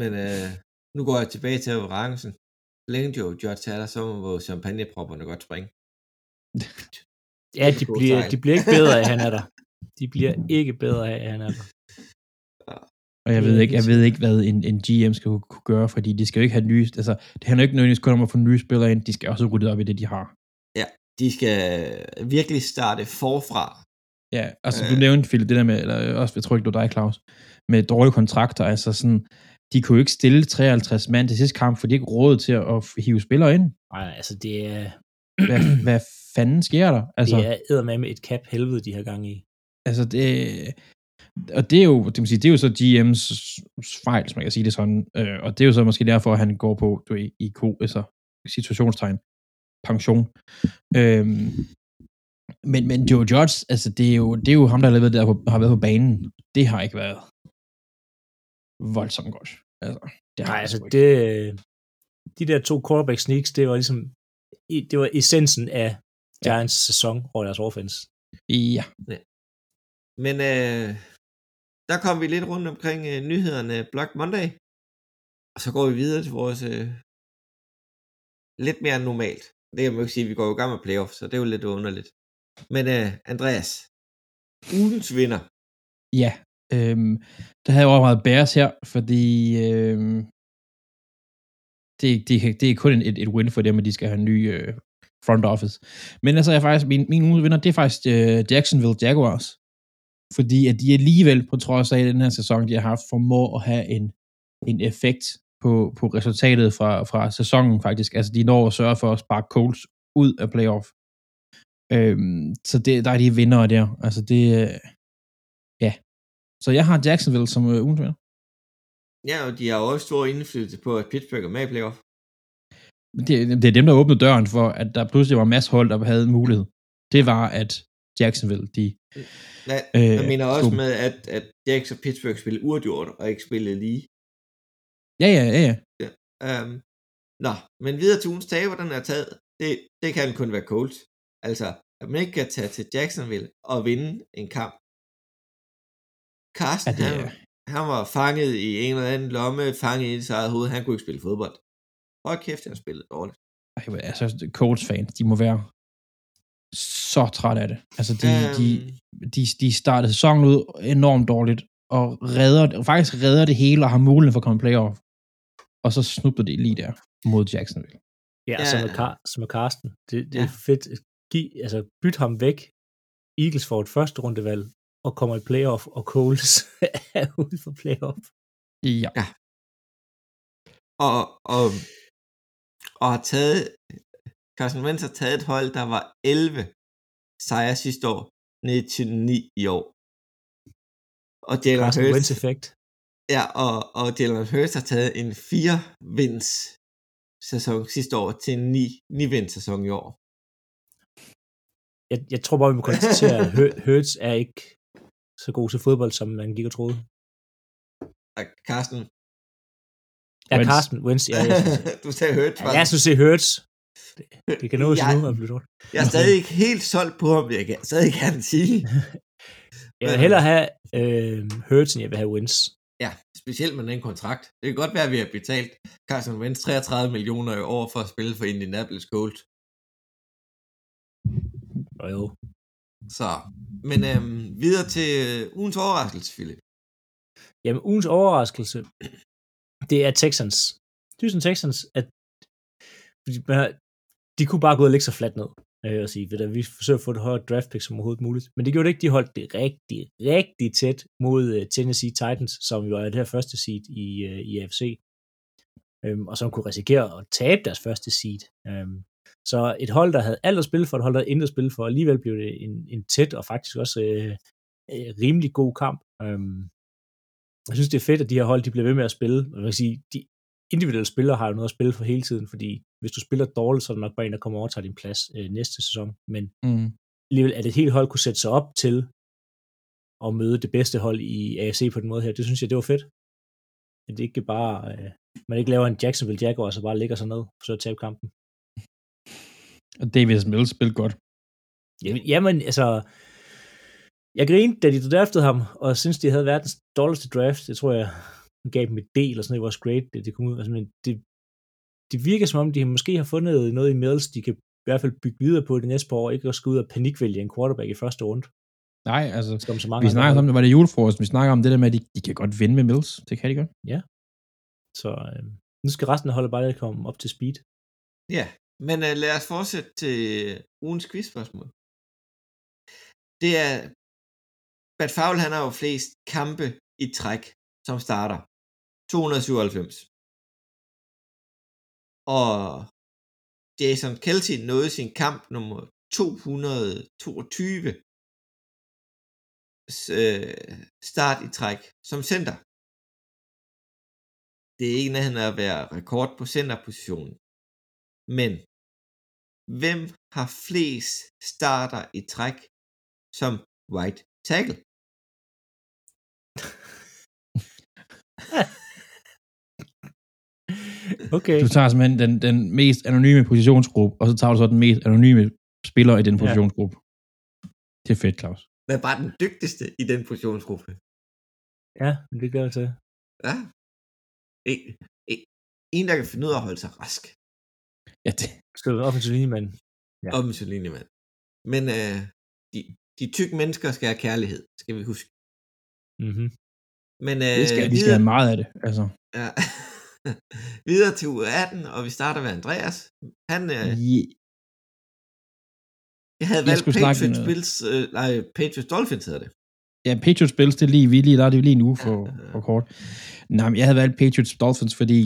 men øh, nu går jeg tilbage til referencen. Så Længe Joe Judge er der, så må champagnepropperne godt springe. Ja, de bliver, de bliver ikke bedre af, at han er der. De bliver ikke bedre af, at han er der. Og jeg ved er ikke, jeg ved ikke, hvad en, en GM skal kunne gøre, fordi de skal jo ikke have nye, altså, det handler ikke nødvendigvis kun om at få nye spillere ind, de skal også rydde op i det, de har. De skal virkelig starte forfra. Ja, altså Øh. du nævnte, Philip, det der med, eller også, jeg tror ikke, det var dig, Claus, med dårlige kontrakter, altså sådan, de kunne jo ikke stille 53 mand til sidste kamp, for de ikke råd til at, at hive spillere ind. Nej, altså det er, Hvad, hvad fanden sker der? Altså, det er eddermame et cap helvede, de har gang i. Altså det, og det er jo, det, vil sige, det er jo så GM's fejl, som man kan sige det sådan, øh, og det er jo så måske derfor, at han går på, du ved, i ko, altså situationstegn, pension. Øhm, men, men Joe Judge, altså det er jo, det er jo ham, der har, været der, på, har været på banen. Det har ikke været voldsomt godt. Altså, det har Nej, altså ikke. det, de der to quarterback sneaks, det var ligesom, det var essensen af Giants sæson over deres offense. Ja, Men øh, der kom vi lidt rundt omkring øh, nyhederne Black Monday. Og så går vi videre til vores øh, lidt mere normalt. Det kan man jo ikke sige, vi går jo i gang med playoff, så det er jo lidt underligt. Men øh, Andreas, ugens vinder. Ja, øh, der havde jeg overvejet Bears her, fordi øh, det, det, det er kun en, et, et win for dem, at de skal have en ny øh, front office. Men altså, jeg faktisk, min, min ugens vinder, det er faktisk øh, Jacksonville Jaguars. Fordi at de alligevel, på trods af den her sæson, de har haft, formår at have en, en effekt på, på resultatet fra, fra sæsonen faktisk. Altså, de når at sørge for at sparke Colts ud af playoff. Øhm, så det, der er de vinder der. Altså, det, øh, ja, så jeg har Jacksonville som øh, ugens vinder. Ja, og de har også stor indflydelse på, at Pittsburgh er med i playoff. Det, det er dem, der åbnede døren for, at der pludselig var en masse hold, der havde en mulighed. Det var, at Jacksonville, de... Nej, Øh, jeg mener også så- med, at, at Jacks og Pittsburgh spillede uafgjort, og ikke spillede lige. Ja, ja, ja, ja. Um, nå, men videre til ugens taber, den er taget. Det, det kan kun være Colts. Altså, at man ikke kan tage til Jacksonville og vinde en kamp. Carsten, Ja, det han, han var fanget i en eller anden lomme, fanget i sit eget hoved. Han kunne ikke spille fodbold. Hold kæft, han spillede dårligt. Ej, altså, Colts fans, de må være så træt af det. Altså, de, Øhm. de, de, de startede sæsonen ud enormt dårligt, og redder, faktisk redder det hele og har mulighed for at komme playoff. Og så snubler det lige der mod Jacksonville. Ja, Ja. som, med Car- som med Carsten. Det, det Ja. er fedt. Giv, altså, byt ham væk. Eagles får et første rundevalg og kommer i playoff, og Coles er ude for playoff. Ja. Og, og, og har taget, Carson Wentz har taget et hold, der var 11 sejre sidste år, ned til 9 i år. Og Jalen Carsten Wentz Hurts, effekt. ja, og, og Jalen Hurts har taget en 4 vinds sæson sidste år til en 9, 9 vinds sæson i år. jeg, jeg tror bare, vi må konstatere, at Hur- Hurts er ikke så god til fodbold, som man gik og troede. Og Carsten, Ja, Wentz. Carsten Wentz, ja, jeg, du sagde hørt. ja, jeg synes, det er Hurts. Det, det kan nås Jeg- nu at blive gjort. Jeg er stadig ikke helt solgt på ham, jeg kan stadig gerne sige. Jeg vil hellere have øh, Hurts, end jeg vil have Wentz. Ja, specielt med den kontrakt. Det kan godt være, at vi har betalt Carson Wentz 33 millioner i år for at spille for Indianapolis Colts. Og jo, Så, men øhm, videre til øh, ugens overraskelse, Philip. Jamen, ugens overraskelse, det er Texans. Houston Texans, at de kunne bare gå og lægge sig fladt ned øh, og sige, at vi forsøger at få det højere draft pick som overhovedet muligt. Men det gjorde det ikke, de holdt det rigtig, rigtig tæt mod øh, Tennessee Titans, som jo er det her første seed i, øh, i AFC, øhm, og som kunne risikere at tabe deres første seed. Øhm, så et hold, der havde alt at spille for, et hold, der havde intet at spille for, alligevel blev det en, en tæt og faktisk også øh, øh, rimelig god kamp. Øhm, jeg synes, det er fedt, at de her hold, de bliver ved med at spille. Jeg man kan sige, de individuelle spillere har jo noget at spille for hele tiden, fordi hvis du spiller dårligt, så er der nok bare en, der kommer over og tager din plads øh, næste sæson. Men Mm. alligevel, at et helt hold kunne sætte sig op til at møde det bedste hold i AFC på den måde her, det synes jeg, det var fedt. At det ikke bare, øh, man ikke laver en Jacksonville Jaguar, og så bare ligger sig ned, og så tabe kampen. Og Davis Mills spillede godt. Jamen, jamen altså, jeg grinede, da de draftede ham, og synes de havde verdens dårligste draft. Det tror jeg gav dem et D eller sådan noget, i vores grade, det, det kom ud. Altså, men det, det virker som om, de måske har fundet noget i Mills, de kan i hvert fald bygge videre på det næste par år, ikke at skulle ud og panikvælge en quarterback i første runde, Nej, altså, som så mange vi snakker om, det var det julefrokost, vi snakker om det der med, at de, de kan godt vinde med Mills. Det kan de godt. Så øh, nu skal resten af holdet bare lige komme op til speed. Ja, men uh, lad os fortsætte til ugens quizspørgsmål. Det er, Bad Fowle, han har jo flest kampe i træk som starter. 297. Og Jason Kelsey nåede sin kamp nummer 222 øh, start i træk som center. Det er ikke nærheden at være rekord på centerpositionen. Men hvem har flest starter i træk som right tackle? Okay. Du tager simpelthen den, den mest anonyme positionsgruppe, og så tager du så den mest anonyme spiller i den Ja. positionsgruppe. Det er fedt, Claus. Hvad var den dygtigste i den positionsgruppe? Ja, men det gør jeg til. Ja. En, en, en, der kan finde ud af at holde sig rask. Ja, det, Skal du offensiv linjemand? Ja. Ja. Og Mussolini, mand. Men øh, de, de tykke mennesker skal have kærlighed, skal vi huske. Mm-hmm. Men øh, det skal, de skal videre, have meget af det. Altså, ja. videre til uge 18, og vi starter med Andreas. Han, øh, yeah. jeg havde jeg valgt snakke Patriots, Bills, øh, nej, Patriots Dolphins hedder det. Ja, Patriots Bills, det er lige, vi lige, der er det lige uge for, Ja, ja, ja. for kort. Nej, men jeg havde valgt Patriots Dolphins, fordi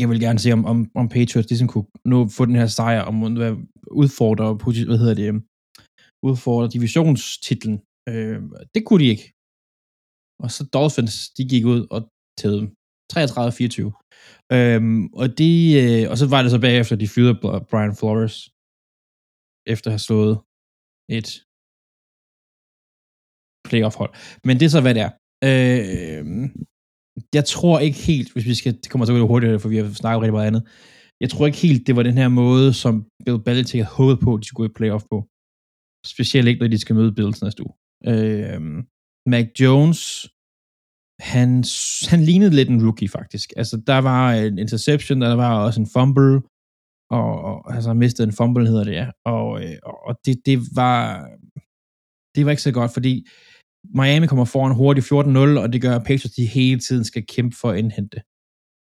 jeg vil gerne se, om, om, om Patriots ligesom kunne nå få den her sejr, om at være- udfordre, hvad hedder det, øhm, udfordre divisionstitlen. Øh, det kunne de ikke. Og så Dolphins, de gik ud og tævede dem. 33-24. Øhm, og, de, øh, og så var det så bagefter, de fyrede Brian Flores, efter at have slået et playoff-hold. Men det er så, hvad det er. Øh, jeg tror ikke helt, hvis vi skal, det kommer så lidt hurtigt, for vi har snakket rigtig meget andet. Jeg tror ikke helt, det var den her måde, som Bill Belichick havde håbet på, at de skulle gå i playoff på. Specielt ikke, når de skal møde Bills næste uge. Øh, Mac Jones, han, han lignede lidt en rookie, faktisk. Altså, der var en interception, der var også en fumble, og, og altså, han mistede en fumble, hedder det, ja. Øh, og, og det, det var, det var ikke så godt, fordi Miami kommer foran hurtigt 14-0, og det gør, at Patriots de hele tiden skal kæmpe for at indhente.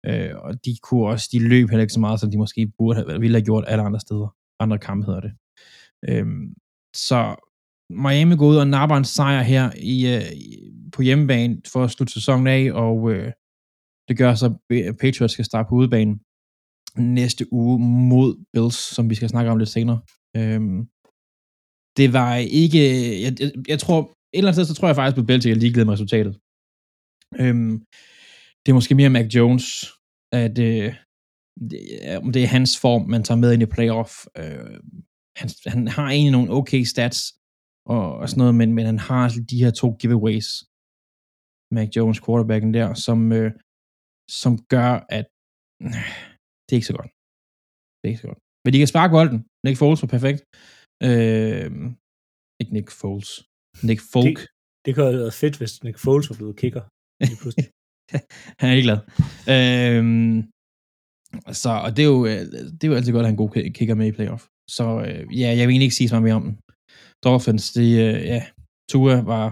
Øh, og de kunne også, de løb heller ikke så meget, som de måske burde have, ville have gjort alle andre steder. Andre kampe hedder det. Øh, så Miami går ud og napper en sejr her i, øh, på hjemmebane for at slutte sæsonen af, og øh, det gør så, at Patriots skal starte på udebanen næste uge mod Bills, som vi skal snakke om lidt senere. Øhm, det var ikke, jeg, jeg, jeg tror, et eller andet sted, så tror jeg faktisk, at Belichick er ligeglad med resultatet. Øhm, det er måske mere Mac Jones, at øh, det, om det er hans form, man tager med ind i playoff. Øh, han, han har egentlig nogle okay stats og, og sådan noget, men, men han har de her to giveaways, Mac Jones, quarterbacken der, som, øh, som gør, at øh, det er ikke så godt. Det er ikke så godt. Men de kan sparke bolden. Nick Foles var perfekt. Øh, ikke Nick Foles. Nick Folk. Det, det kunne have været fedt, hvis Nick Foles var blevet kicker. Han er ikke glad. Øhm, så, og det er, jo, øh, det er jo altid godt at have en god ki- kicker med i playoff. Så øh, ja, jeg vil egentlig ikke sige så meget mere om den. Dolphins, det, øh, ja, Tua var,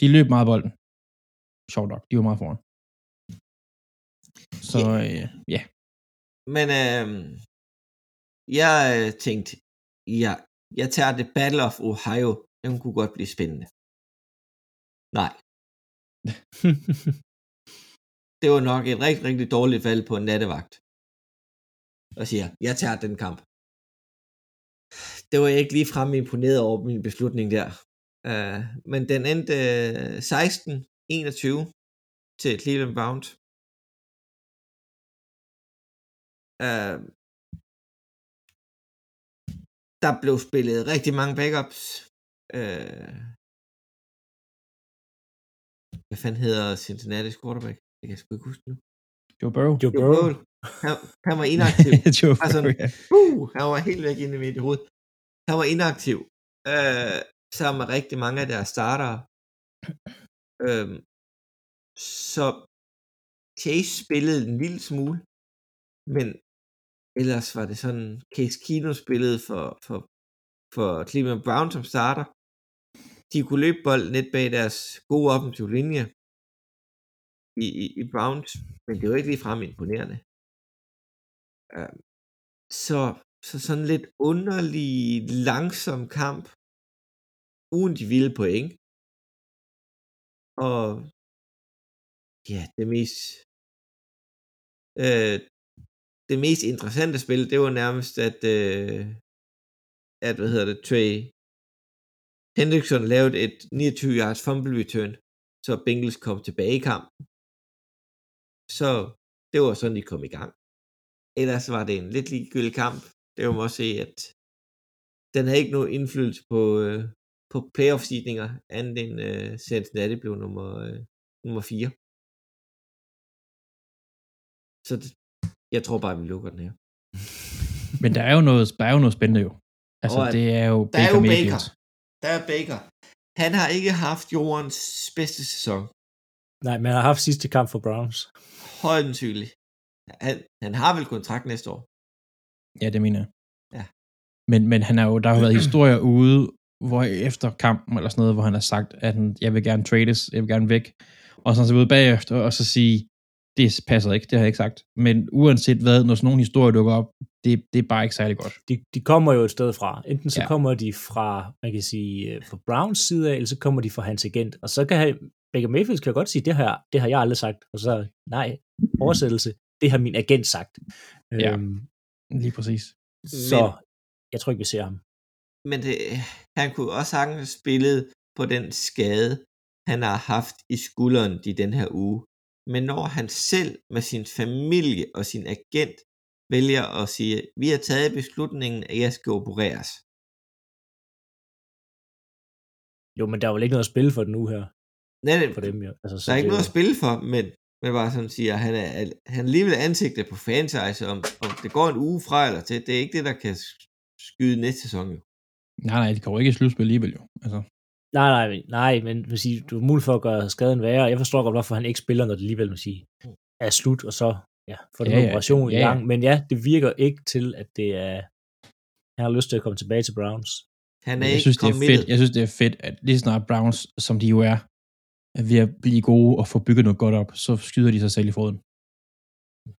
de løb meget bolden. Sjovt nok, de var meget foran. Så øh, ja, Men øh, jeg øh, tænkte, ja, jeg tager det Battle of Ohio. Den kunne godt blive spændende. Nej, det var nok et rigtig, rigtig dårligt valg på en nattevagt. Og siger, jeg tager den kamp. Det var jeg ikke lige fremme imponeret over min beslutning der. Uh, men den endte uh, 16-21 til Cleveland Browns. Uh, der blev spillet rigtig mange backups. Uh, hvad fanden hedder Cincinnati's quarterback? Det kan jeg sgu ikke huske nu. Joe Burrow. Joe Joe Burrow. Burrow. Han, han var inaktiv. Joe Altså, Burrow, ja. uh, han var helt væk inde i mit hoved. Han var inaktiv. Øh, sammen med rigtig mange af deres startere. Øhm, så Chase spillede en lille smule, men ellers var det sådan, Case Kino spillede for, for, for Cleveland Brown som starter. De kunne løbe bolden lidt bag deres gode offensive linje i, i, i Browns, men det var ikke ligefrem imponerende. Øhm, så, så sådan lidt underlig, langsom kamp, uden de vilde point. Og ja, det mest øh, det mest interessante spil, det var nærmest, at, øh, at hvad hedder det, Trey Hendrickson lavede et 29 yards fumble return, så Bengals kom tilbage i kampen. Så det var sådan, de kom i gang. Ellers var det en lidt ligegyldig kamp. Det var også se, at den havde ikke nogen indflydelse på, øh, på playoff-sidninger, andet end øh, Cincinnati blev nummer, øh, nummer 4. Så det, jeg tror bare, vi lukker den her. Men der er jo noget, der er jo noget spændende jo. Altså, Og det er jo Der er Baker jo Mayfield. Baker. Der er Baker. Han har ikke haft jordens bedste sæson. Nej, men han har haft sidste kamp for Browns. Højdensygeligt. Han, han har vel kontrakt næste år. Ja, det mener jeg. Ja. Men, men han er jo, der har jo været historier ude, hvor efter kampen eller sådan noget, hvor han har sagt, at han, jeg vil gerne trades, jeg vil gerne væk. Og så så ud bagefter og så sige, det passer ikke, det har jeg ikke sagt. Men uanset hvad, når sådan nogle historier dukker op, det, det er bare ikke særlig godt. De, de kommer jo et sted fra. Enten så Ja. kommer de fra, man kan sige, øh, fra Browns side af, eller så kommer de fra hans agent. Og så kan han, Baker Mayfield kan jo godt sige, det har, det har jeg aldrig sagt. Og så, nej, oversættelse, det har min agent sagt. Ja. Øhm, Lige præcis. så Men- jeg tror ikke, vi ser ham. Men det, han kunne også sagtens spillet på den skade, han har haft i skulderen i den her uge. Men når han selv med sin familie og sin agent vælger at sige, vi har taget beslutningen, at jeg skal opereres. Jo, men der er vel ikke noget at spille for den nu her, Nej, det, for dem jo. Altså, så der er ikke noget at spille for, men, men bare sådan siger, at han er, han er alligevel ansigtet på franchise, om, om det går en uge fra eller til, det er ikke det, der kan skyde næste sæson. Jo. Nej, nej, de kommer ikke i slutspil alligevel jo. Altså, Nej, nej, nej, men vil sige, du er mulig for at gøre skaden værre. Jeg forstår godt, hvorfor han ikke spiller, når det alligevel vil sige, er slut, og så ja, får den Ja, operation ja, i ja. gang. Men ja, det virker ikke til, at det er, han har lyst til at komme tilbage til Browns. Han er jeg ikke synes, det er fedt. Jeg synes, det er fedt, at lige snart Browns, som de jo er, er ved at blive gode og få bygget noget godt op, så skyder de sig selv i foden.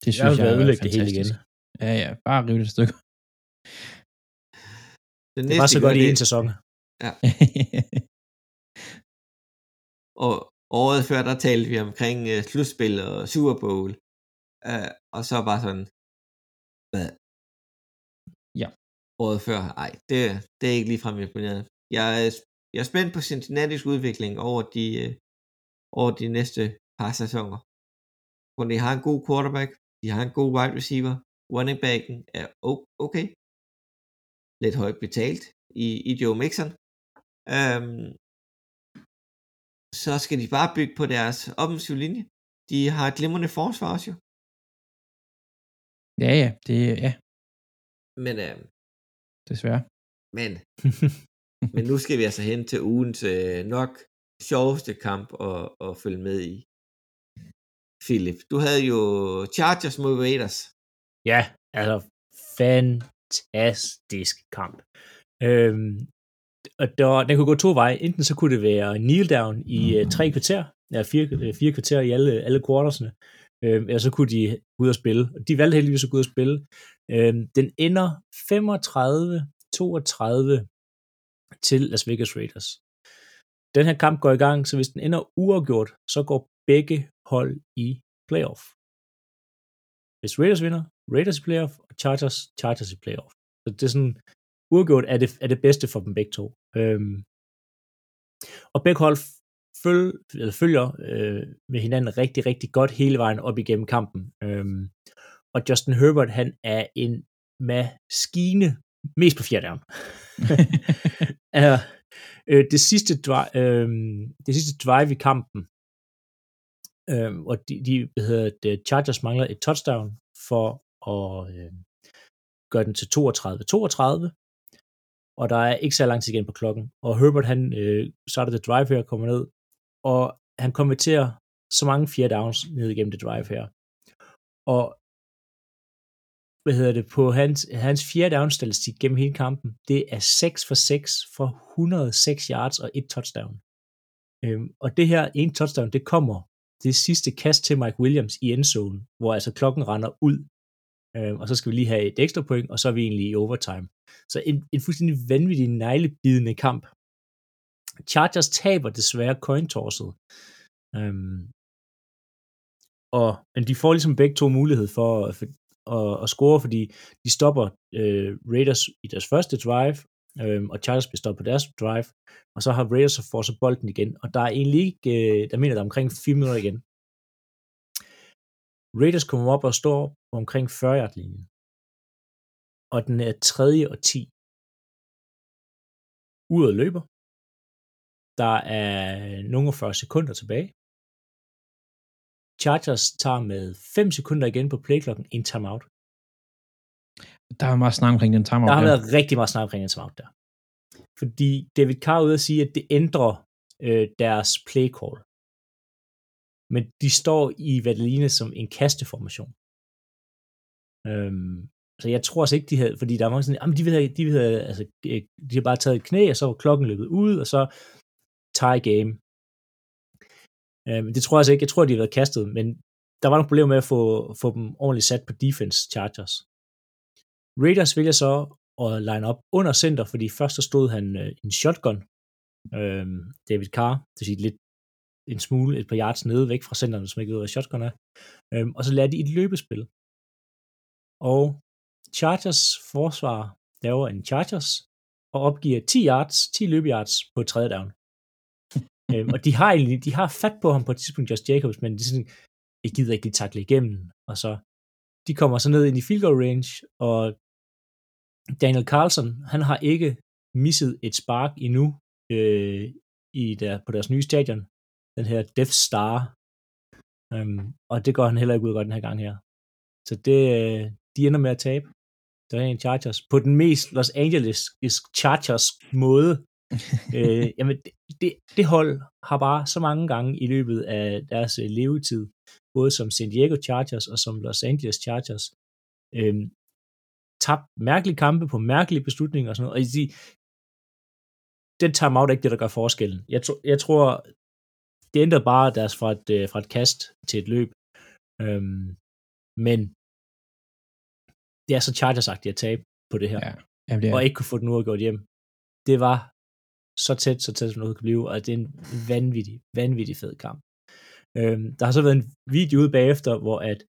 Det Jeg synes jeg, være er ødelægge det hele igen. fantastisk. Ja, ja, bare rive det et stykke. Det, Det var så godt i en sæson. Og året før, der talte vi omkring uh, slutspil og Super Bowl. Uh, og så bare sådan, hvad? Ja. Året før, ej, det, det er ikke ligefrem imponeret. Jeg, er- jeg er spændt på Cincinnati's udvikling over de, uh, over de næste par sæsoner. For de har en god quarterback, de har en god wide receiver, running backen er okay. Lidt højt betalt i, i Joe Mixon. Øhm, så skal de bare bygge på deres offensiv linje. De har et glimrende forsvar også jo. Ja, ja, det ja, Men, øh, desværre. men, men nu skal vi altså hen til ugens øh, nok sjoveste kamp at, at følge med i. Philip, du havde jo Chargers mod Raiders. Ja, altså fantastisk kamp. Øhm, og der, den kunne gå to veje. Enten så kunne det være kneel down i uh, tre kvarter, ja, fire, øh, fire kvarter i alle, alle quartersne, øhm, eller så kunne de gå ud og spille. Og de valgte heldigvis at gå ud og spille. Øhm, den ender 35-32 til Las Vegas Raiders. Den her kamp går i gang, så hvis den ender uafgjort, så går begge hold i playoff. Hvis Raiders vinder, Raiders i playoff, og Chargers, Chargers i playoff. Så det er sådan, uafgjort er det, er det bedste for dem begge to. Øhm, og begge hold føl, eller følger øh, med hinanden rigtig, rigtig godt hele vejen op igennem kampen. Øhm, og Justin Herbert, han er en maskine, mest på fjerde down. er, øh, det, sidste drive, øh, det sidste drive i kampen, øh, og de, de hvad hedder det, Chargers mangler et touchdown for og øh, gør den til 32-32, og der er ikke så lang tid igen på klokken. Og Herbert, han øh, starter det drive her, kommer ned, og han konverterer så mange fjerde downs ned igennem det drive her. Og hvad hedder det, på hans, hans fjerde down statistik gennem hele kampen, det er 6 for 6 for 106 yards og et touchdown. Øhm, og det her en touchdown, det kommer det sidste kast til Mike Williams i endzone, hvor altså klokken render ud, øh, og så skal vi lige have et ekstra point, og så er vi egentlig i overtime. Så en, en fuldstændig vanvittig neglebidende kamp. Chargers taber desværre coin-tosset. Øhm, og, men de får ligesom begge to mulighed for, for at, at score, fordi de stopper øh, Raiders i deres første drive, øhm, og Chargers bliver stoppet på deres drive, og så har Raiders så får så bolden igen, og der er egentlig ikke, øh, der mener der er omkring 4 minutter igen. Raiders kommer op og står på omkring 40 yard linjen og den er tredje og 10. Uret løber. Der er nogle 40 sekunder tilbage. Chargers tager med 5 sekunder igen på playklokken en timeout. Der er meget snak omkring den timeout. Der har der. været rigtig meget snak omkring en timeout der. Fordi David Carr er ude at sige, at det ændrer øh, deres play call. Men de står i hvad det ligner som en kasteformation. Øhm, så jeg tror altså ikke, de havde, fordi der var sådan, ah, jamen de, havde, de, havde, altså, øh, de har bare taget et knæ, og så var klokken løbet ud, og så tie game. Øhm, det tror jeg altså ikke. Jeg tror, de havde været kastet, men der var nogle problemer med at få, få dem ordentligt sat på defense Chargers. Raiders vælger så at line op under center, fordi først så stod han øh, en shotgun, øh, David Carr, det vil sige lidt en smule, et par yards nede væk fra centeren, som ikke ved, hvad shotgun er. Øh, og så lader de et løbespil. Og Chargers forsvar laver en Chargers, og opgiver 10 yards, 10 løbeyards på tredje down. øhm, og de har egentlig, de har fat på ham på et tidspunkt, Josh Jacobs, men de er sådan, jeg gider ikke lige takle igennem, og så, de kommer så ned ind i field goal range, og Daniel Carlson, han har ikke misset et spark endnu øh, i der, på deres nye stadion, den her Death Star, øhm, og det går han heller ikke ud godt den her gang her. Så det, øh, de ender med at tabe. Der er en Chargers. På den mest Los Angeles Chargers måde. øh, jamen, det, det, det hold har bare så mange gange i løbet af deres øh, levetid, både som San Diego Chargers og som Los Angeles Chargers, øh, tabt mærkelige kampe på mærkelige beslutninger og sådan noget. Og de, den timeout er ikke det, der gør forskellen. Jeg, tro, jeg tror, det ændrer bare deres fra et, øh, fra et kast til et løb. Øhm, men det er så chargers at tabe på det her. Ja, jamen, det er, Og ikke kunne få den uafgjort hjem. Det var så tæt, så tæt som noget kan blive, og det er en vanvittig, vanvittig fed kamp. Øhm, der har så været en video ude bagefter, hvor at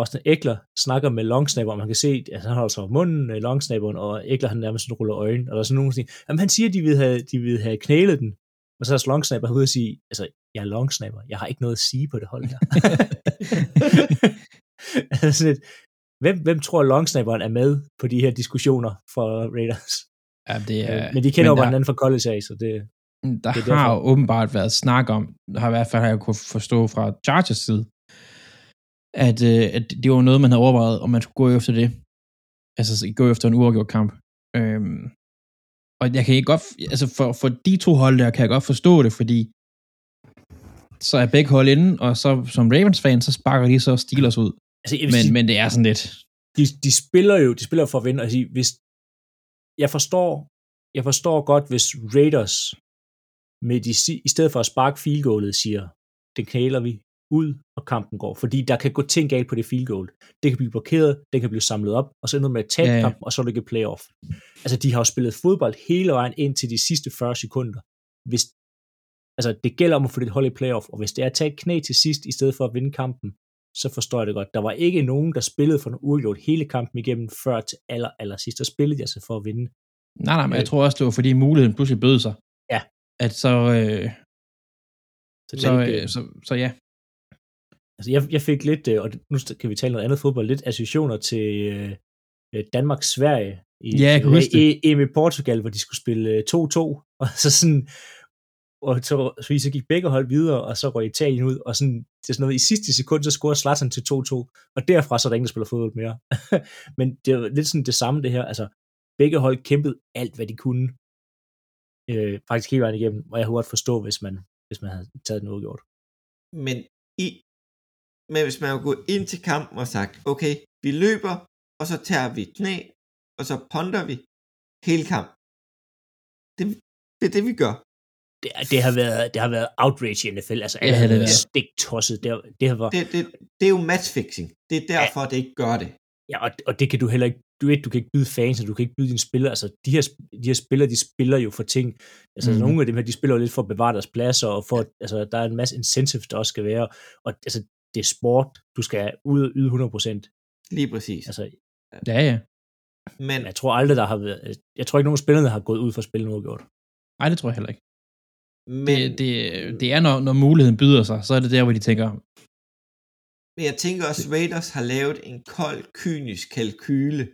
Austin Eckler snakker med Longsnapper, og man kan se, at han holder sig over munden, øh, Longsnapperen, og Eckler han nærmest sådan ruller øjnene, og der er sådan nogen, der siger, jamen han siger, at de vil have, de vil have knælet den, og så er Longsnapper ude og sige, altså, jeg er Longsnapper, jeg har ikke noget at sige på det hold her. altså, hvem, hvem tror longsnapperen er med på de her diskussioner for Raiders? Ja, det er, Øh, men de kender jo der, bare hinanden fra college af, så det, Der det er har jo åbenbart været snak om, har i hvert fald har jeg kunne forstå fra Chargers side, at, øh, at det var noget, man havde overvejet, om man skulle gå efter det. Altså gå efter en uafgjort kamp. Øhm, og jeg kan ikke godt, altså for, for de to hold der, kan jeg godt forstå det, fordi så er begge hold inde, og så som Ravens-fan, så sparker de så Steelers ud. altså, Men, sige, men det er sådan lidt, de, de spiller jo de spiller for at vinde. Altså, hvis, jeg forstår, jeg forstår godt, hvis Raiders med de, i stedet for at sparke field goalet, siger, det knæler vi ud, og kampen går. Fordi der kan gå ting galt på det field goal. Det kan blive blokeret, det kan blive samlet op, og så ender med at tabe Ja, ja, kampen, og så er det ikke playoff. Altså, de har jo spillet fodbold hele vejen ind til de sidste 40 sekunder. Hvis, altså, det gælder om at få det hold i playoff, og hvis det er at tage et knæ til sidst, i stedet for at vinde kampen, så forstår jeg det godt. Der var ikke nogen, der spillede for en uafgjort hele kampen igennem, før til aller, aller sidst. Der spillede jeg så for at vinde. nej nej, men jeg Øh. tror også, det var fordi muligheden pludselig bød sig. Ja. At så, øh, Så, så, øh, så, så ja. Altså, jeg, jeg fik lidt, øh, og nu kan vi tale noget andet fodbold, lidt associationer til øh, øh, Danmark-Sverige i, Ja, jeg kan huske det. i, EM i Portugal, hvor de skulle spille øh, 2-2, og så sådan, og så, så, så gik begge hold videre, og så røg Italien ud, og sådan, det er sådan noget, i sidste sekund, så scorede Zlatan til 2-2, og derfra så er der ingen, der spiller fodbold mere. Men det er lidt sådan det samme, det her, altså, begge hold kæmpede alt, hvad de kunne, øh, faktisk hele vejen igennem, og jeg kunne godt forstå, hvis man, hvis man havde taget den udgjort. Men, i, men hvis man går ind til kampen og sagt, okay, vi løber, og så tager vi et knæ, og så ponder vi hele kampen. Det, det er det, vi gør. det, det, har været, det har været outrage i NFL. Altså, alle Ja, har det været er. stik tosset. Det, det har været, Det, det, det er jo matchfixing. Det er derfor, ja. det ikke gør det. ja, og, og, det kan du heller ikke, du ved, du kan ikke byde fans, og du kan ikke byde dine spillere. Altså, de her, de her spillere, de spiller jo for ting. Altså, mm. nogle af dem her, de spiller jo lidt for at bevare deres pladser, og for, altså, der er en masse incentives, der også skal være. Og altså, det er sport. Du skal ud og yde 100%. Lige præcis. Altså, Ja, ja. Men jeg tror aldrig, der har været, jeg tror ikke, nogen spillerne har gået ud for at spille noget gjort. Nej, det tror jeg heller ikke. Men, Det, det, det er, når, når muligheden byder sig, så er det der, hvor de tænker, men jeg tænker også, Raiders har lavet en kold, kynisk kalkyle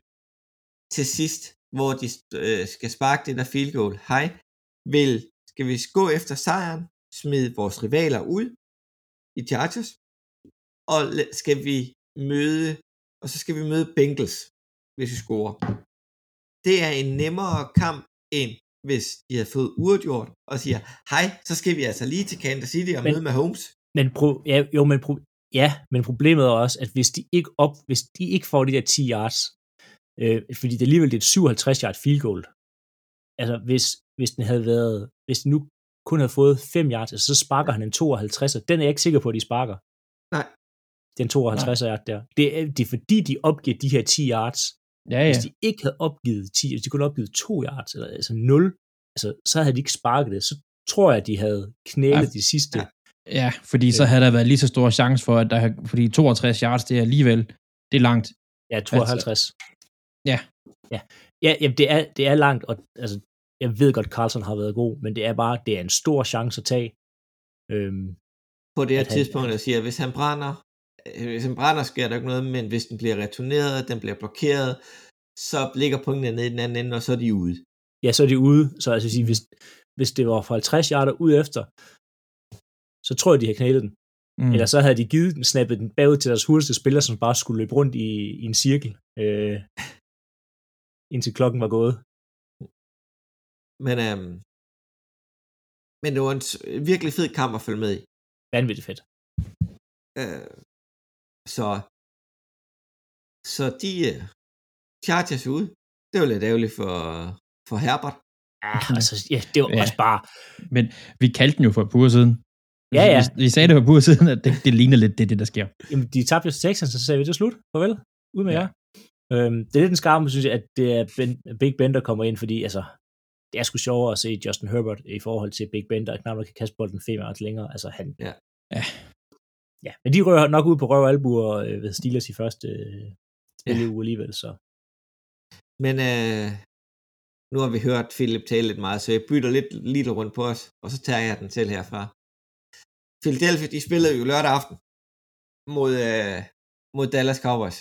til sidst, hvor de øh, skal sparke det der field goal. Hej, vil, skal vi gå efter sejren, smide vores rivaler ud i Chargers, og skal vi møde, og så skal vi møde Bengals, hvis vi scorer. Det er en nemmere kamp, end hvis de havde fået uafgjort, og siger, hej, så skal vi altså lige til Kansas City og Men- møde med Holmes. Men, pro, ja, jo, men, pro, ja, men problemet er også, at hvis de ikke, op, hvis de ikke får de der 10 yards, øh, fordi det alligevel det er et 57 yard field goal, altså hvis, hvis den havde været, hvis den nu kun havde fået 5 yards, altså, så sparker han en 52, og den er jeg ikke sikker på, at de sparker. Nej. Den 52 yard der. Det er, det er fordi, de opgiver de her 10 yards. ja, ja. Hvis de ikke havde opgivet 10, hvis de kun havde opgivet 2 yards, eller altså 0, altså, så havde de ikke sparket det. Så tror jeg, at de havde knælet Ja. de sidste. Ja. Ja, fordi så havde der været lige så stor chance for, at der, fordi 62 yards, det er alligevel, det er langt. Ja, 52. Ja. Ja, ja jamen, det, er, det er langt, og altså, jeg ved godt, Carlson har været god, men det er bare, det er en stor chance at tage. Øhm, på det her at han- tidspunkt, jeg siger, hvis han brænder, øh, hvis han brænder, sker der ikke noget, men hvis den bliver returneret, den bliver blokeret, så ligger punktene nede i den anden ende, og så er de ude. ja, så er de ude, så altså sige, hvis, hvis det var for 50 yarder ud efter, så tror jeg, de har knælet den. Mm. Eller så havde de givet den, snappet den bagud til deres hurtigste spiller, som bare skulle løbe rundt i, i en cirkel, øh, indtil klokken var gået. Men, øhm, men det var en virkelig fed kamp at følge med i. Vanvittigt fedt. Øh, så, så de uh, Chargers ude. Det var lidt ærgerligt for, for Herbert. Ja, altså, ja, det var Ja. ja. også bare, Men vi kaldte den jo for et par siden. Ja, ja. Vi, vi sagde det for et par uger siden, at det, det ligner lidt det, det der sker. Jamen, de tabte jo til Texans, så sagde vi, det er slut. Farvel. Ud med Ja. jer. Øhm, det er lidt en skam, synes jeg, at det er ben, Big Ben, der kommer ind, fordi altså, det er sgu sjovere at se Justin Herbert i forhold til Big Ben, der knap nok kan kaste bolden fem yards længere. Altså, han... Ja. Ja. Ja, men de rører nok ud på røv og albuer øh, ved Steelers i første øh, spilleuge alligevel, så... Men øh, nu har vi hørt Philip tale lidt meget, så jeg bytter lidt lidt rundt på os, og så tager jeg den selv herfra. Philadelphia, de spillede jo lørdag aften mod, øh, mod Dallas Cowboys.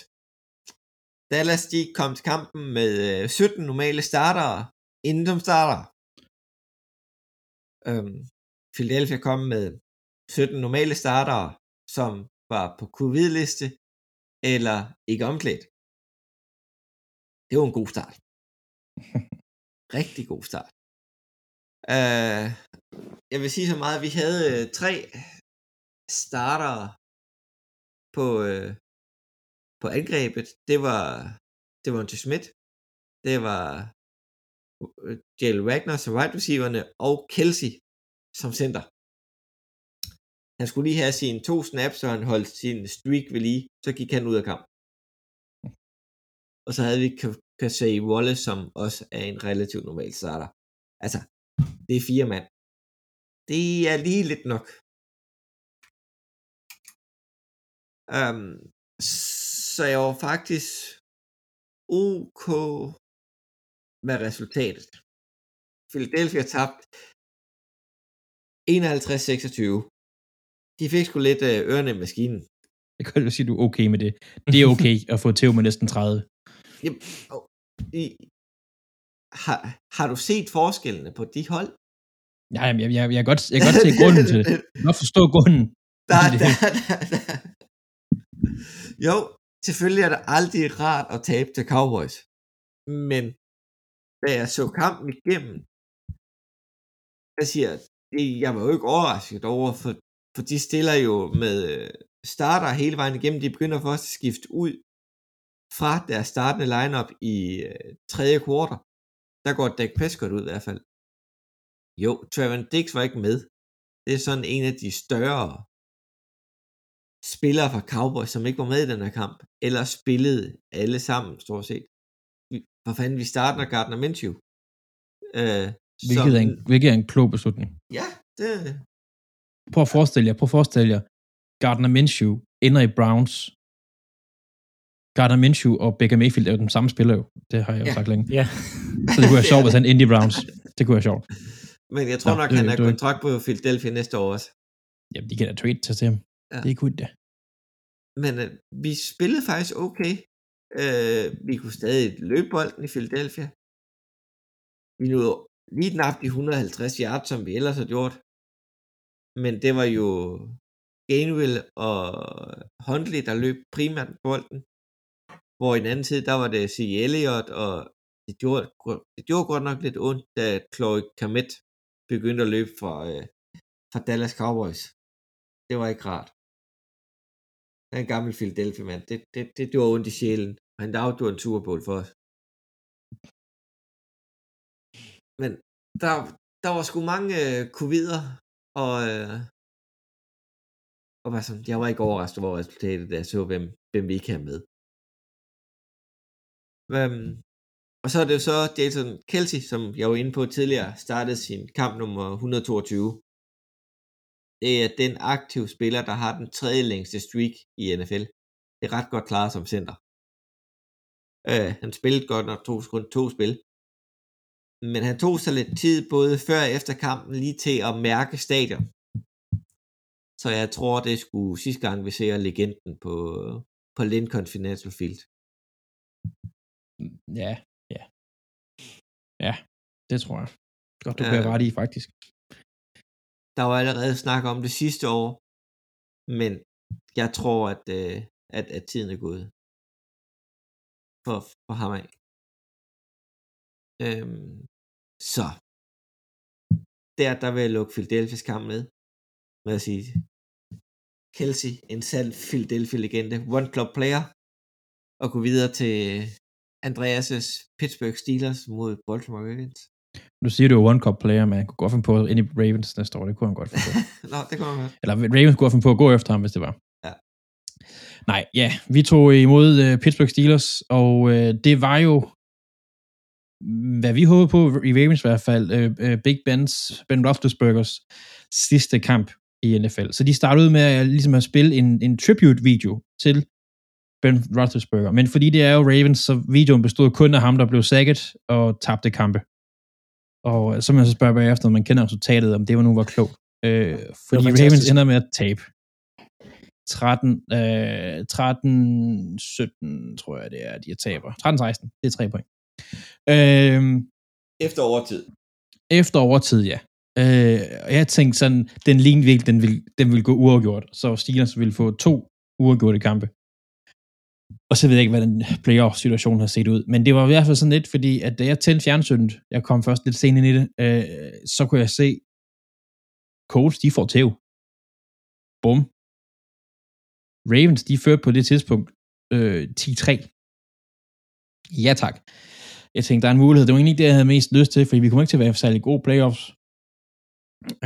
Dallas de kom til kampen med øh, 17 normale startere, inden de starter. Øhm, Philadelphia kom med 17 normale startere, som var på covid-liste, eller ikke omklædt. Det var en god start. Rigtig god start. Uh, jeg vil sige så meget, at vi havde øh, tre starter på, øh, på angrebet. Det var, det var til Schmidt, det var Jalen Wagner som wide receiverne, og Kelsey som center. Han skulle lige have sine to snaps, så han holdt sin streak ved lige, så gik han ud af kamp. Og så havde vi Casey Wallace, som også er en relativt normal starter. Altså, det er fire mand. Det er lige lidt nok. Um, så jeg var faktisk ok med resultatet. Philadelphia tabt 51-26. De fik sgu lidt øh, ørerne i maskinen. Jeg kan jo sige, at du er okay med det. Det er okay at få til med næsten 30. Jamen, og, i, har, har du set forskellene på de hold? Ja, jeg, jeg, jeg, kan godt, jeg kan godt se grunden til det. Jeg kan godt forstå grunden. Der, der, der, der. Jo, selvfølgelig er det aldrig rart at tabe til Cowboys. Men da jeg så kampen igennem, jeg siger, det, jeg var jo ikke overrasket over, for, for de stiller jo med øh, starter hele vejen igennem. De begynder først at skifte ud fra deres startende lineup i øh, tredje kvartal. Der går Dak Prescott ud i hvert fald. Jo, Trevor Dix var ikke med. Det er sådan en af de større spillere fra Cowboys, som ikke var med i den her kamp, eller spillede alle sammen, stort set. Hvor fanden, vi starter Gardner Minshew. Øh, hvilket, som, er en, hvilket er en klog beslutning. Ja, det... Prøv at forestille jer, prøv at forestille jer, Gardner Minshew ender i Browns. Gardner Minshew og Baker Mayfield er jo den samme spiller jo. Det har jeg jo ja. sagt længe. Ja. Så det kunne være sjovt, hvis han endte i Browns. Det kunne være sjovt. Men jeg tror Nå, nok, det, han er kontrakt på Philadelphia næste år også. Jamen, de kan da trade til ham. Ja. Det er ikke det. Men øh, vi spillede faktisk okay. Øh, vi kunne stadig løbe bolden i Philadelphia. Vi nåede lige knap de 150 yards, som vi ellers har gjort. Men det var jo Gainwell og Huntley, der løb primært bolden. Hvor i den anden side, der var det C. Elliott, og det gjorde, det gjorde godt nok lidt ondt, da Chloe Kamet begyndte at løbe fra, øh, fra Dallas Cowboys. Det var ikke rart. Han er en gammel Philadelphia-mand. Det, det, det gjorde ondt i sjælen. Han afgjorde en Super Bowl for os. Men der, der var sgu mange øh, covider, og, øh, og var sådan, jeg var ikke overrasket over resultatet, da jeg så, hvem, hvem vi ikke havde med. Um, og så er det jo så Jason Kelsey, som jeg var inde på tidligere, startede sin kamp nummer 122. Det er den aktive spiller, der har den tredje længste streak i NFL. Det er ret godt klaret som center. Uh, han spillede godt nok to, kun to spil. Men han tog sig lidt tid, både før og efter kampen, lige til at mærke stadion. Så jeg tror, det skulle sidste gang, vi ser legenden på, på Lincoln Financial Field. Ja, ja. Ja, det tror jeg. Godt, du kan ret i, faktisk. Der var allerede snak om det sidste år, men jeg tror, at, øh, at, at tiden er gået for, for ham af. Øhm, så der, der vil jeg lukke Philadelphia's kamp med, med at sige, Kelsey, en sand Philadelphia-legende, one club player, og gå videre til Andreas' Pittsburgh Steelers mod Baltimore Ravens. Nu siger du jo one cup player, men han kunne godt finde på ind i Ravens næste år. Det kunne han godt finde på. Nå, det kunne han godt. Eller Ravens kunne godt finde på at gå efter ham, hvis det var. Ja. Nej, ja. Vi tog imod uh, Pittsburgh Steelers, og uh, det var jo hvad vi håber på i Ravens i hvert fald, uh, uh, Big Ben's, Ben Roethlisbergers sidste kamp i NFL. Så de startede med at, ligesom at spille en, en tribute-video til Ben Roethlisberger. Men fordi det er jo Ravens, så videoen bestod kun af ham, der blev sækket og tabte kampe. Og så må jeg så spørge bagefter, når man kender resultatet, om det var nu var klogt. Øh, fordi Ravens ender med at tabe. 13, øh, 13, 17, tror jeg, det er, de er taber. 13, 16, det er tre point. Øh, Efter overtid. efter overtid, ja. Øh, og jeg tænkte sådan, den lignede virkelig, den ville, den ville gå uafgjort, så Steelers ville få to uafgjorte kampe. Og så ved jeg ikke, hvad den playoff-situation har set ud. Men det var i hvert fald sådan lidt, fordi at da jeg tændte fjernsynet, jeg kom først lidt sent ind i det, øh, så kunne jeg se, Colts, de får tæv. Bum. Ravens, de førte på det tidspunkt øh, 10-3. Ja tak. Jeg tænkte, der er en mulighed. Det var egentlig ikke det, jeg havde mest lyst til, fordi vi kommer ikke til at være særlig gode playoffs.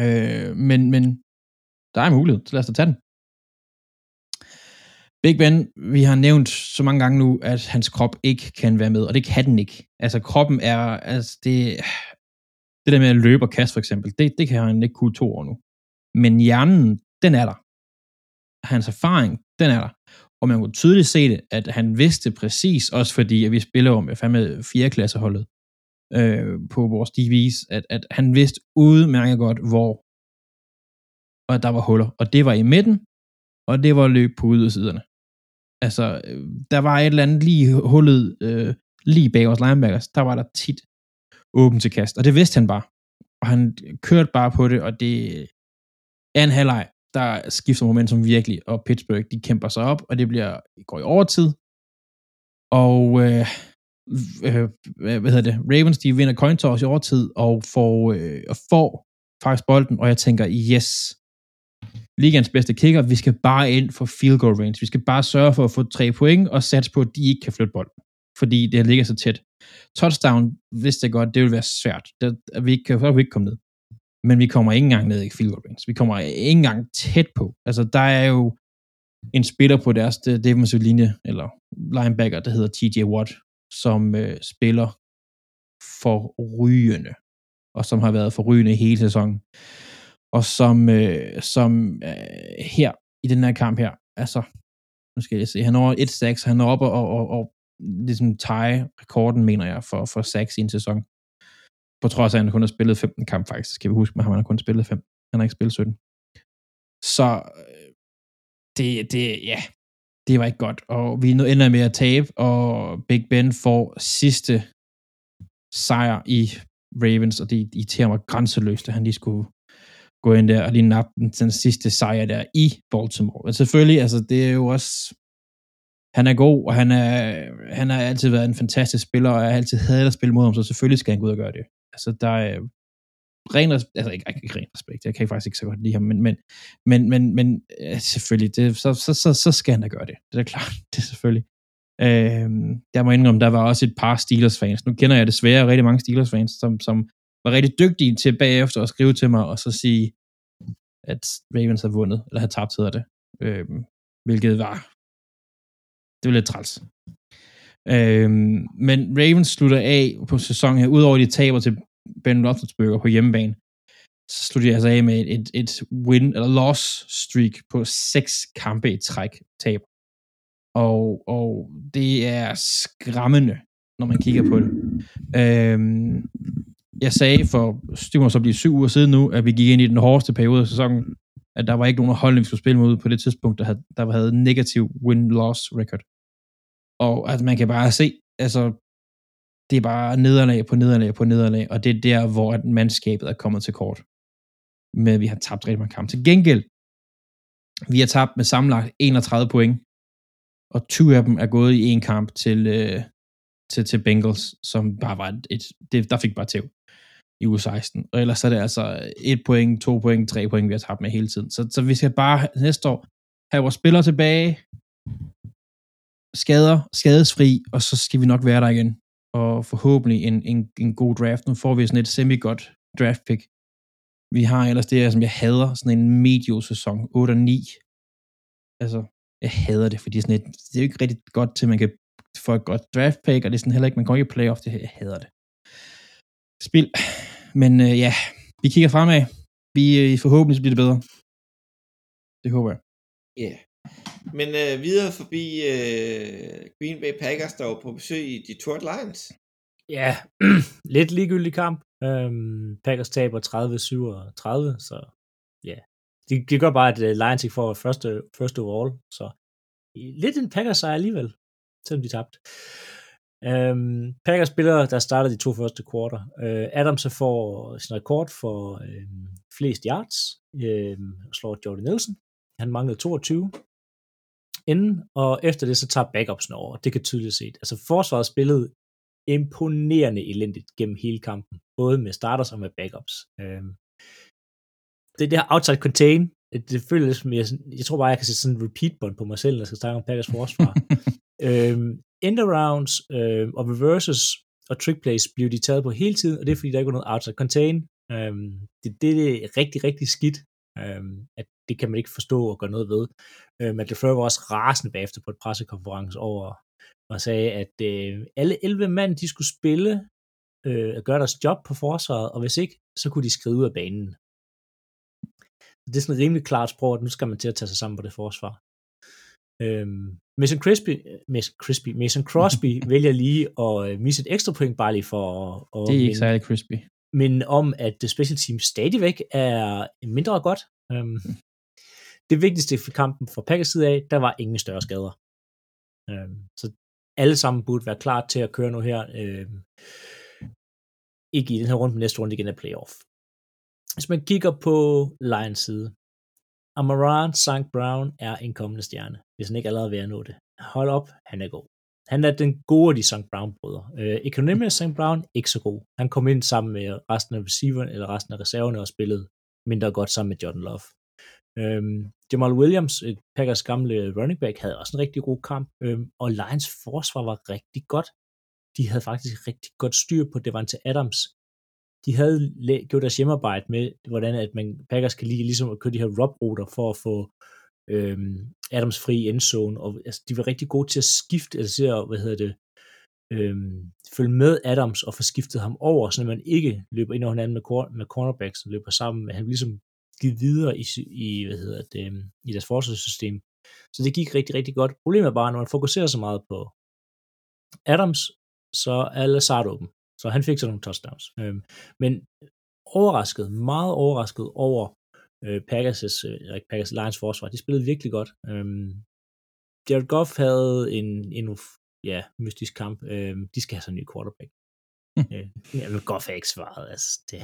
Øh, men, men der er en mulighed, så lad os da tage den. Big Ben, vi har nævnt så mange gange nu, at hans krop ikke kan være med, og det kan den ikke. Altså kroppen er, altså det, det der med at løbe og kaste for eksempel, det, det kan han ikke kunne to år nu. Men hjernen, den er der. Hans erfaring, den er der. Og man kunne tydeligt se det, at han vidste præcis, også fordi at vi spiller om, jeg fandme 4. klasseholdet øh, på vores DV's, at, at han vidste udmærket godt, hvor og at der var huller. Og det var i midten, og det var løb på ydersiderne. Altså, øh, der var et eller andet lige hullet, øh, lige bag vores linebackers, der var der tit åben til kast, og det vidste han bare. Og han kørte bare på det, og det er en halvleg, der skifter momentum virkelig, og Pittsburgh, de kæmper sig op, og det bliver går i overtid, og øh, øh, hvad hedder det, Ravens, de vinder coin toss i overtid, og får, øh, og får faktisk bolden, og jeg tænker, yes, ligands bedste kicker, vi skal bare ind for field goal range. Vi skal bare sørge for at få tre point, og satse på, at de ikke kan flytte bolden. Fordi det ligger så tæt. Touchdown, hvis det godt, det vil være svært. Det, at vi ikke, kan, vi ikke komme ned. Men vi kommer ikke engang ned i field goal range. Vi kommer ikke engang tæt på. Altså, der er jo en spiller på deres defensive linje, eller linebacker, der hedder TJ Watt, som øh, spiller for rygende, og som har været for rygende hele sæsonen og som, øh, som øh, her i den her kamp her, altså, nu skal jeg se, han når 1-6, han er oppe og, og, og ligesom tie rekorden, mener jeg, for, for sacks i en sæson. På trods af, at han kun har spillet 15 kampe faktisk, skal vi huske, men han har kun spillet 5. Han har ikke spillet 17. Så øh, det, det, ja, det var ikke godt. Og vi ender med at tabe, og Big Ben får sidste sejr i Ravens, og det irriterer mig grænseløst, at han lige skulle gå ind der og lige nappe den, den sidste sejr der i Baltimore. Men selvfølgelig, altså det er jo også, han er god, og han, er, han har altid været en fantastisk spiller, og jeg har altid hadet at spille mod ham, så selvfølgelig skal han gå ud og gøre det. Altså der er ren respekt, altså ikke, ikke ren respekt, jeg kan faktisk ikke så godt lide ham, men, men, men, men, men øh, selvfølgelig, det, så, så, så, så skal han da gøre det. Det er klart, det er selvfølgelig. Øh, jeg må indrømme, der var også et par Steelers-fans. Nu kender jeg desværre rigtig mange Steelers-fans, som, som var rigtig dygtige til bagefter at skrive til mig, og så sige, at Ravens har vundet, eller har tabt, hedder det. Øh, hvilket var, det var lidt træls. Øhm, men Ravens slutter af på sæsonen her, udover de taber til Ben Roethlisberger på hjemmebane, så slutter jeg altså af med et, et, et win, eller loss streak på seks kampe i træk tab. Og, og det er skræmmende, når man kigger på det. Øhm, jeg sagde for, det må så blive syv uger siden nu, at vi gik ind i den hårdeste periode af sæsonen, at der var ikke nogen hold, vi skulle spille mod på det tidspunkt, der havde, der havde negativ win-loss record. Og at man kan bare se, altså, det er bare nederlag på nederlag på nederlag, og det er der, hvor at mandskabet er kommet til kort. Men vi har tabt rigtig mange kampe. Til gengæld, vi har tabt med sammenlagt 31 point, og 20 af dem er gået i en kamp til, øh, til, til Bengals, som bare var et, et det, der fik bare tæv i uge 16. Og ellers er det altså et point, to point, tre point, vi har tabt med hele tiden. Så, så vi skal bare næste år have vores spillere tilbage, skader, skadesfri, og så skal vi nok være der igen. Og forhåbentlig en, en, en god draft. Nu får vi sådan et semi-godt draft pick. Vi har ellers det her, som jeg hader, sådan en medio-sæson, 8 og 9. Altså, jeg hader det, fordi sådan et, det er jo ikke rigtig godt til, at man kan få et godt draft pick, og det er sådan heller ikke, man kommer ikke i playoff, det her, jeg hader det. Spil. Men øh, ja, vi kigger fremad. Vi øh, forhåbentlig bliver det bedre. Det håber jeg. Ja. Yeah. Men øh, videre forbi øh, Green Bay Packers, der var på besøg i Detroit Lions. Ja, lidt ligegyldig kamp. Øhm, Packers taber 30-37, så ja, det, det gør bare, at uh, Lions ikke får første, første overall, så lidt en Packers sejr alligevel, selvom de tabte. Øhm, Packers spillere, der startede de to første kvarter. Øh, Adams så får sin rekord for øh, flest yards, uh, slår Jordan Nielsen. Han manglede 22 inden, og efter det så tager backupsen over. Det kan tydeligt set. Altså forsvaret spillede imponerende elendigt gennem hele kampen, både med starters og med backups. Um, det der outside contain, det føles som, jeg, jeg tror bare, jeg kan sætte sådan en repeat button på mig selv, når jeg skal snakke om Packers forsvar. øhm, end arounds øhm, og reverses og trick plays bliver de taget på hele tiden, og det er fordi, der ikke var noget outside contain. Øhm, det, det er rigtig, rigtig skidt, øhm, at det kan man ikke forstå og gøre noget ved. Øhm, at LeFleur var også rasende bagefter på et pressekonference over og sagde, at øh, alle 11 mand, de skulle spille øh, og gøre deres job på forsvaret, og hvis ikke, så kunne de skrive ud af banen. Det er sådan et rimelig klart sprog, at nu skal man til at tage sig sammen på det forsvar. Øhm, Mason, Crispy, Mason, Crispy, Mason Crosby vælger lige at øh, misse et ekstra point, bare lige for at... at Det er ikke særlig crispy men om, at det special team stadigvæk er mindre godt. Øhm, det vigtigste for kampen fra Packers side af, der var ingen større skader. Øhm, så alle sammen burde være klar til at køre nu her. Øhm, ikke i den her runde, men næste runde igen af playoff. Hvis man kigger på Lions side, Amaran St. Brown er en kommende stjerne, hvis han ikke allerede er ved at nå det. Hold op, han er god. Han er den gode af de St. Brown-brødre. Øh, Economic St. Brown, ikke så god. Han kom ind sammen med resten af receiveren, eller resten af reserverne, og spillede mindre godt sammen med Jordan Love. Øhm, Jamal Williams, et Packers gamle running back, havde også en rigtig god kamp, øhm, og Lions forsvar var rigtig godt. De havde faktisk rigtig godt styr på Devante Adams. De havde gjort deres hjemmearbejde med, hvordan at man, Packers kan lige ligesom at køre de her rob-ruter for at få øh, Adams fri endzone, og altså, de var rigtig gode til at skifte, altså til at, hvad hedder det, øh, følge med Adams og få skiftet ham over, så man ikke løber ind over hinanden med, cor- med cornerbacks, og løber sammen, men han blev ligesom givet videre i, i, hvad hedder det, øhm, i deres forsvarssystem. Så det gik rigtig, rigtig godt. Problemet er bare, når man fokuserer så meget på Adams, så er Lazard åben. Så han fik så nogle touchdowns. Øhm, men overrasket, meget overrasket over øh, Packers' øh, Packers Lions forsvar. De spillede virkelig godt. Øhm, Jared Goff havde en endnu ja, mystisk kamp. Øhm, de skal have sådan en ny quarterback. øh, ja, men Goff er ikke svaret. Altså, det,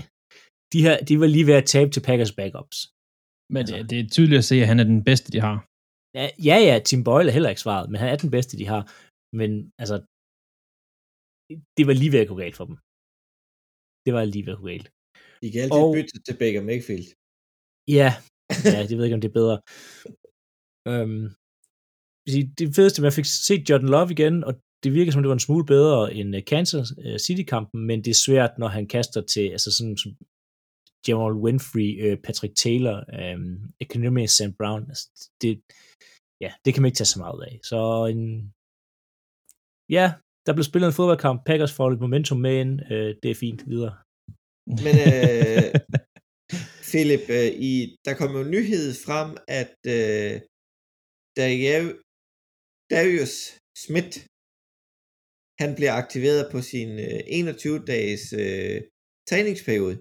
de, her, de var lige ved at tabe til Packers backups. Men Altså- det, det er tydeligt at se, at han er den bedste, de har. Ja, ja, ja, Tim Boyle er heller ikke svaret, men han er den bedste, de har. Men altså, det var lige ved at gå galt for dem. Det var lige ved at gå galt. De kan altid Og- bytte til Baker Mayfield. Ja, ja, det ved ikke, om det er bedre. Øhm, det fedeste, man fik set Jordan Love igen, og det virker som, det var en smule bedre end øh, Kansas øh, City-kampen, men det er svært, når han kaster til, altså sådan som Jamal Winfrey, øh, Patrick Taylor, øh, Economy St. Brown, altså det, ja, det kan man ikke tage så meget af. Så en, ja, der blev spillet en fodboldkamp, Packers får lidt momentum med ind, øh, det er fint videre. Men øh, Philip, øh, i, der kom jo nyhed frem, at øh, Darius, Smith, han bliver aktiveret på sin øh, 21-dages øh, træningsperiode.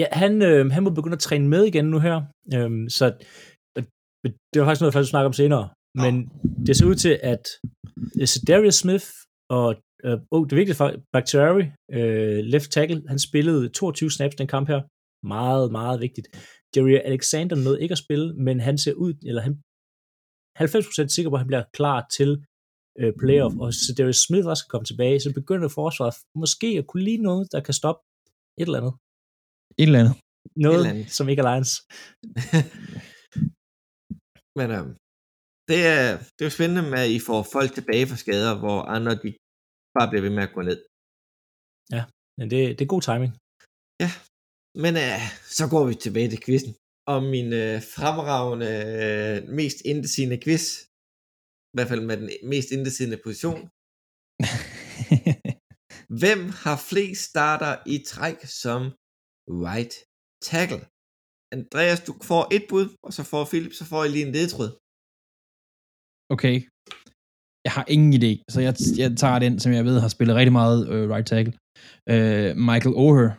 Ja, han, øh, han må begynde at træne med igen nu her, øhm, så og det var faktisk noget, jeg faktisk snakke om senere, men det ser ud til, at øh, Darius Smith og øh, oh, det er vigtigt for Bakhtiari, øh, left tackle, han spillede 22 snaps den kamp her, meget, meget vigtigt. Jerry Alexander nåede ikke at spille, men han ser ud, eller han 90% sikker på, at han bliver klar til øh, playoff, og så Darius Smith også kan komme tilbage, så begynder forsvaret måske at kunne lide noget, der kan stoppe et eller andet. Et eller andet. Noget, eller andet. som ikke er Lions. Men øh, det, er, det er jo spændende med, at I får folk tilbage fra skader, hvor andre de bare bliver ved med at gå ned. Men det, det er god timing. Men øh, så går vi tilbage til quizzen. Og min øh, fremragende, øh, mest indesigende quiz, i hvert fald med den mest indesigende position. Hvem har flest starter i træk som right tackle? Andreas, du får et bud, og så får Philip, så får I lige en ledtråd. okay. Jeg har ingen idé, så jeg, jeg tager den, som jeg ved har spillet rigtig meget øh, right tackle. Øh, Michael Oher.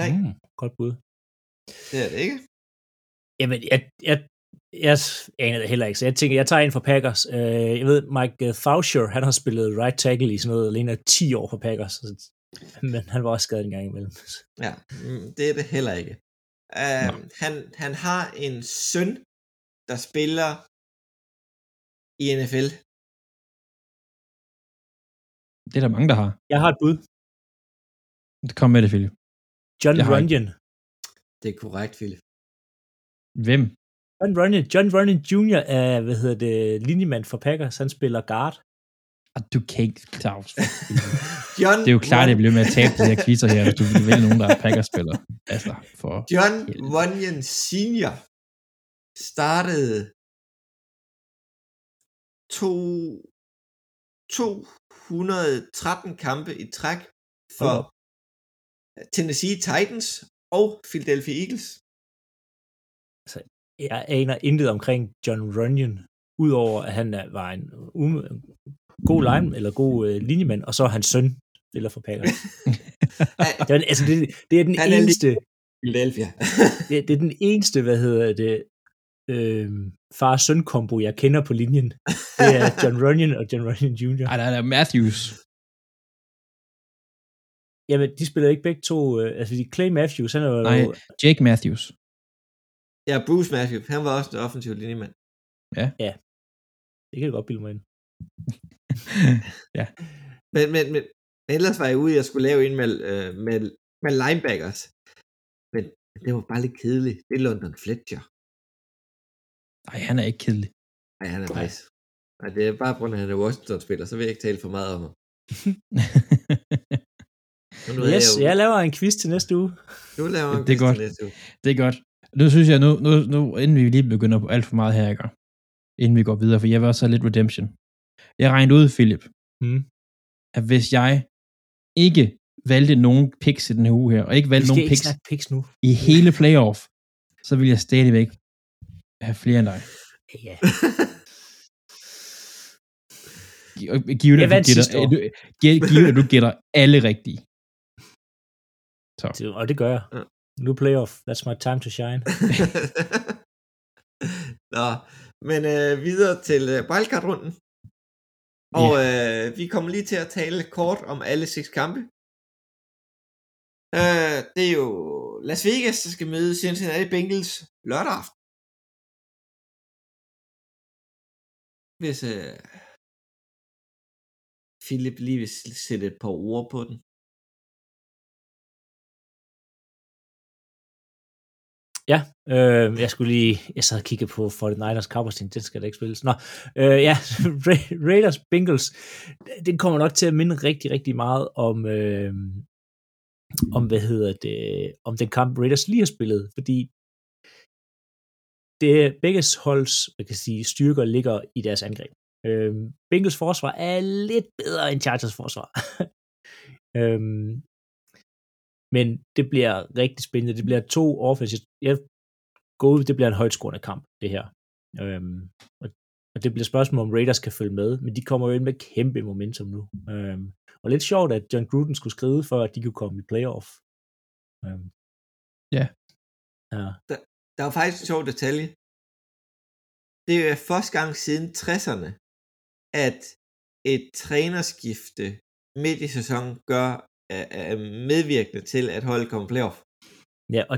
Nej, mm. Godt bud. det er det ikke. Jamen, jeg, jeg, jeg aner det heller ikke, så jeg tænker, jeg tager en for Packers. Øh, jeg ved, Mike Faucher, han har spillet right tackle i sådan noget alene 10 år for Packers, så, men han var også skadet en gang imellem. Ja, mm, det er det heller ikke. Uh, han, han har en søn, der spiller i NFL. Det er der mange, der har. Jeg har et bud. Kom med det, Philip. John Jeg Runyon. Det er korrekt, Philip. Hvem? John Runyon, John Runyon Jr. er, hvad hedder det, linjemand for Packers. Han spiller guard. Og du kan ikke Claus. John Det er jo klart, at jeg bliver med at tabe de her quizzer her, hvis du vil nogen, der er Packers-spillere. Altså, for... John. Runyon Senior startede to, 213 kampe i træk for Tennessee Titans og Philadelphia Eagles. Jeg aner intet omkring John Runyon, udover at han er, var en um, god line, eller god øh, linjemand, og så er hans søn spiller for Packers. det, er, altså, det, det er den Han er eneste, Philadelphia. det, det er den eneste, hvad hedder det, øh, far-søn-kombo, jeg kender på linjen. Det er John Runyon og John Runyon Jr. Ej, der er Matthews. Jamen, de spiller ikke begge to, øh, altså de Clay Matthews, han er jo, Nej, Jake Matthews. ja, Bruce Matthews, han var også en offensiv linjemand. det kan jeg godt bilde mig ind. Men, men, men ellers var jeg ude, jeg skulle lave en med, øh, med, med linebackers. Men det var bare lidt kedeligt. Det er London Fletcher. Nej, han er ikke kedelig. Nej, han er faktisk. Nej, det er bare på grund af, at han er Washington-spiller, så vil jeg ikke tale for meget om ham. Men nu Yes, jeg jo- jeg laver en quiz til næste uge. Nu laver en Det er quiz til godt. næste uge. det er godt. Nu synes jeg, nu, nu, nu inden vi lige begynder på alt for meget her, ikke? inden vi går videre, for jeg vil også have lidt redemption. Jeg regnede ud, Philip, Mm. at hvis jeg ikke valgte nogen picks i den her uge her, og ikke valgte nogen ikke picks picks nu. i hele playoff, så vil jeg stadigvæk have flere end dig. Ja. Gi- og Givet, Jeg du vandt sidste år. du- du gætter alle rigtige. Så. Det, og det gør jeg. Ja. Nu playoff. That's my time to shine. Nå, men øh, videre til øh, wildcard-runden. Og øh, vi kommer lige til at tale kort om alle seks kampe. Øh, det er jo Las Vegas, der skal møde Cincinnati Bengals lørdag aften. Hvis øh, Philip lige vil sætte et par ord på den. Ja, øh, jeg skulle lige, jeg sad og kiggede på 49ers Cowboys, den skal da ikke spilles. Nå, øh, ja, Ra- Raiders Bengals, den kommer nok til at minde rigtig, rigtig meget om, øh, om hvad hedder det, om den kamp Raiders lige har spillet, fordi det begge holds, man kan sige, styrker ligger i deres angreb. Øh, Bengals forsvar er lidt bedre end Chargers forsvar. øh, men det bliver rigtig spændende. Det bliver to offensive. Jeg går ud, det bliver en højt scorende kamp, det her. Øhm, og, og det bliver spørgsmål, om Raiders kan følge med, men de kommer jo ind med kæmpe momentum nu. Øhm, og lidt sjovt, at John Gruden skulle skrive, for at de kunne komme i playoff. Øhm, Ja. Ja. Der er jo faktisk en sjov detalje. Det er første gang siden 60'erne, at et trænerskifte midt i sæsonen gør er, er medvirkende til, at holdet kommer playoff. Ja, og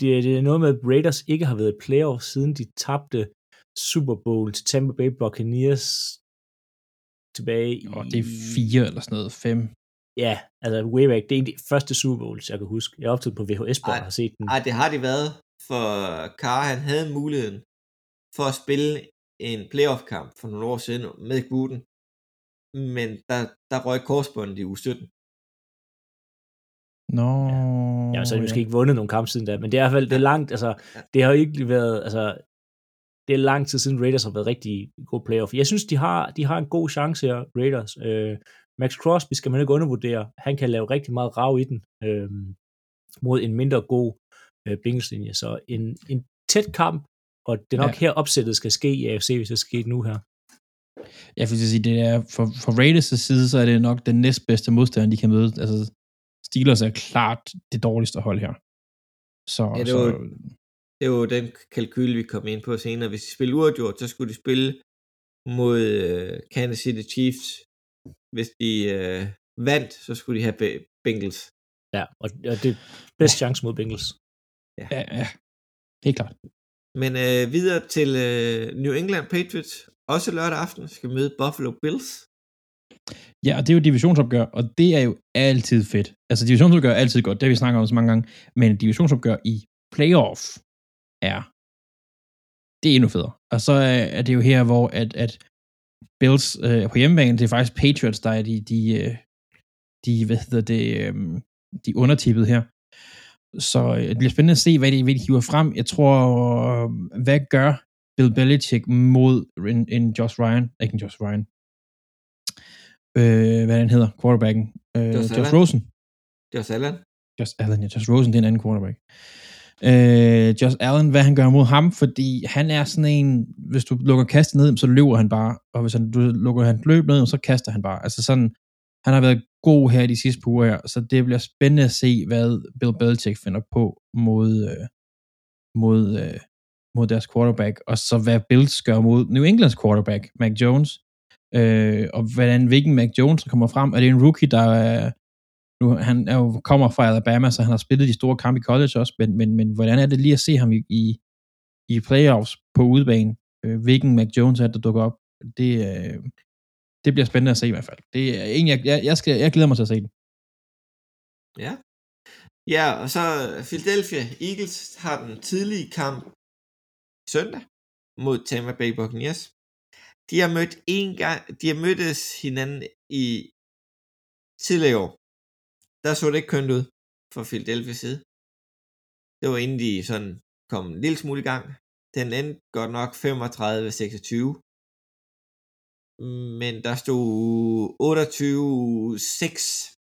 det, det er noget med, at Raiders ikke har været i playoff, siden de tabte Super Bowl til Tampa Bay Buccaneers tilbage i... Og det er fire eller sådan noget, fem. Ja, altså way back. Det er en af de første Super Bowls, jeg kan huske. Jeg er optaget på VHS og Ej, har set den. Ej, det har de været, for Carr han havde muligheden for at spille en playoff-kamp for nogle år siden med Gruden, men der, der røg korsbåndet i uge 17. Nå. Ja, så har de måske ikke vundet nogen kamp siden da, men det er i hvert fald det er langt, altså, det har ikke været, altså, det er lang tid siden Raiders har været rigtig god playoff. Jeg synes, de har, de har en god chance her, Raiders. Øh, Max Crosby skal man ikke undervurdere. Han kan lave rigtig meget rav i den, øh, mod en mindre god øh, Bengals-linje. Så en, en tæt kamp, og det er nok ja. her opsættet skal ske i AFC, hvis det skal ske nu her. Jeg vil sige, det er for, for Raiders' side, så er det nok den næstbedste modstander, de kan møde. Altså, Steelers er klart det dårligste hold her. Så, Ja, det så var- Det var jo den kalkyl, vi kom ind på senere. Hvis de spillede uafgjort, så skulle de spille mod øh, Kansas City Chiefs. Hvis de øh, vandt, så skulle de have Be- Bengals. Ja, og, og det er bedst chance mod Bengals. Ja, ja. Helt klart. Men øh, videre til øh, New England Patriots. Også lørdag aften skal møde Buffalo Bills. Ja, og det er jo divisionsopgør, og det er jo altid fedt. Altså, divisionsopgør er altid godt, det har vi snakket om så mange gange, men divisionsopgør i playoff er, det er endnu federe. Og så øh, er det jo her, hvor at, at Bills øh, på hjemmebane, det er faktisk Patriots, der er de, de, øh, de hvad hedder det, øh, de undertippet her. Så øh, det bliver spændende at se, hvad de, hvad de hiver frem. Jeg tror, øh, hvad gør Bill Belichick mod en, en Josh Ryan, ikke en Josh Ryan, øh, hvad han hedder, quarterbacken, øh, Josh Josh. Rosen. Josh Allen. Josh Allen, ja, Josh Rosen, det er en anden quarterback. Øh, Josh Allen, hvad han gør mod ham, fordi han er sådan en, hvis du lukker kastet ned, så løber han bare, og hvis han, du lukker han løb ned, så kaster han bare. Altså sådan, han har været god her de sidste par uger her, så det bliver spændende at se, hvad Bill Belichick finder på mod, øh, mod, øh, mod deres quarterback, og så hvad Bills gør mod New Englands quarterback, Mac Jones, øh, og hvordan, hvilken Mac Jones kommer frem. Er det en rookie, der er, nu, han er jo, kommer fra Alabama, så han har spillet de store kampe i college også, men, men, men hvordan er det lige at se ham i, i, i playoffs på udebane? Øh, hvilken Mac Jones er det, der dukker op? Det, øh, det bliver spændende at se i hvert fald. Det er en, jeg, jeg, jeg, skal, jeg glæder mig til at se den. Ja. Ja, og så Philadelphia Eagles har den tidlige kamp søndag mod Tampa Bay Buccaneers. De har mødt en gang, de har mødtes hinanden i tidligere år. Der så det ikke kønt ud fra Philadelphia side. Det var inden de sådan kom en lille smule i gang. Den endte godt nok 35-26. Men der stod 28-6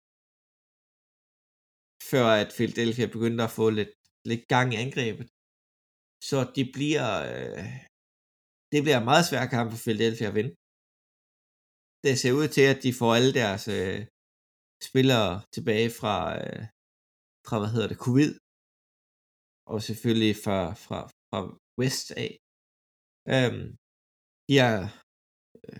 før at Philadelphia begyndte at få lidt, lidt gang i angrebet. Så det bliver, øh, det bliver en meget svær kamp for Philadelphia at vinde. Det ser ud til, at de får alle deres øh, spillere tilbage fra, øh, fra, hvad hedder det, covid. Og selvfølgelig fra, fra, fra West af. Øhm, de har øh,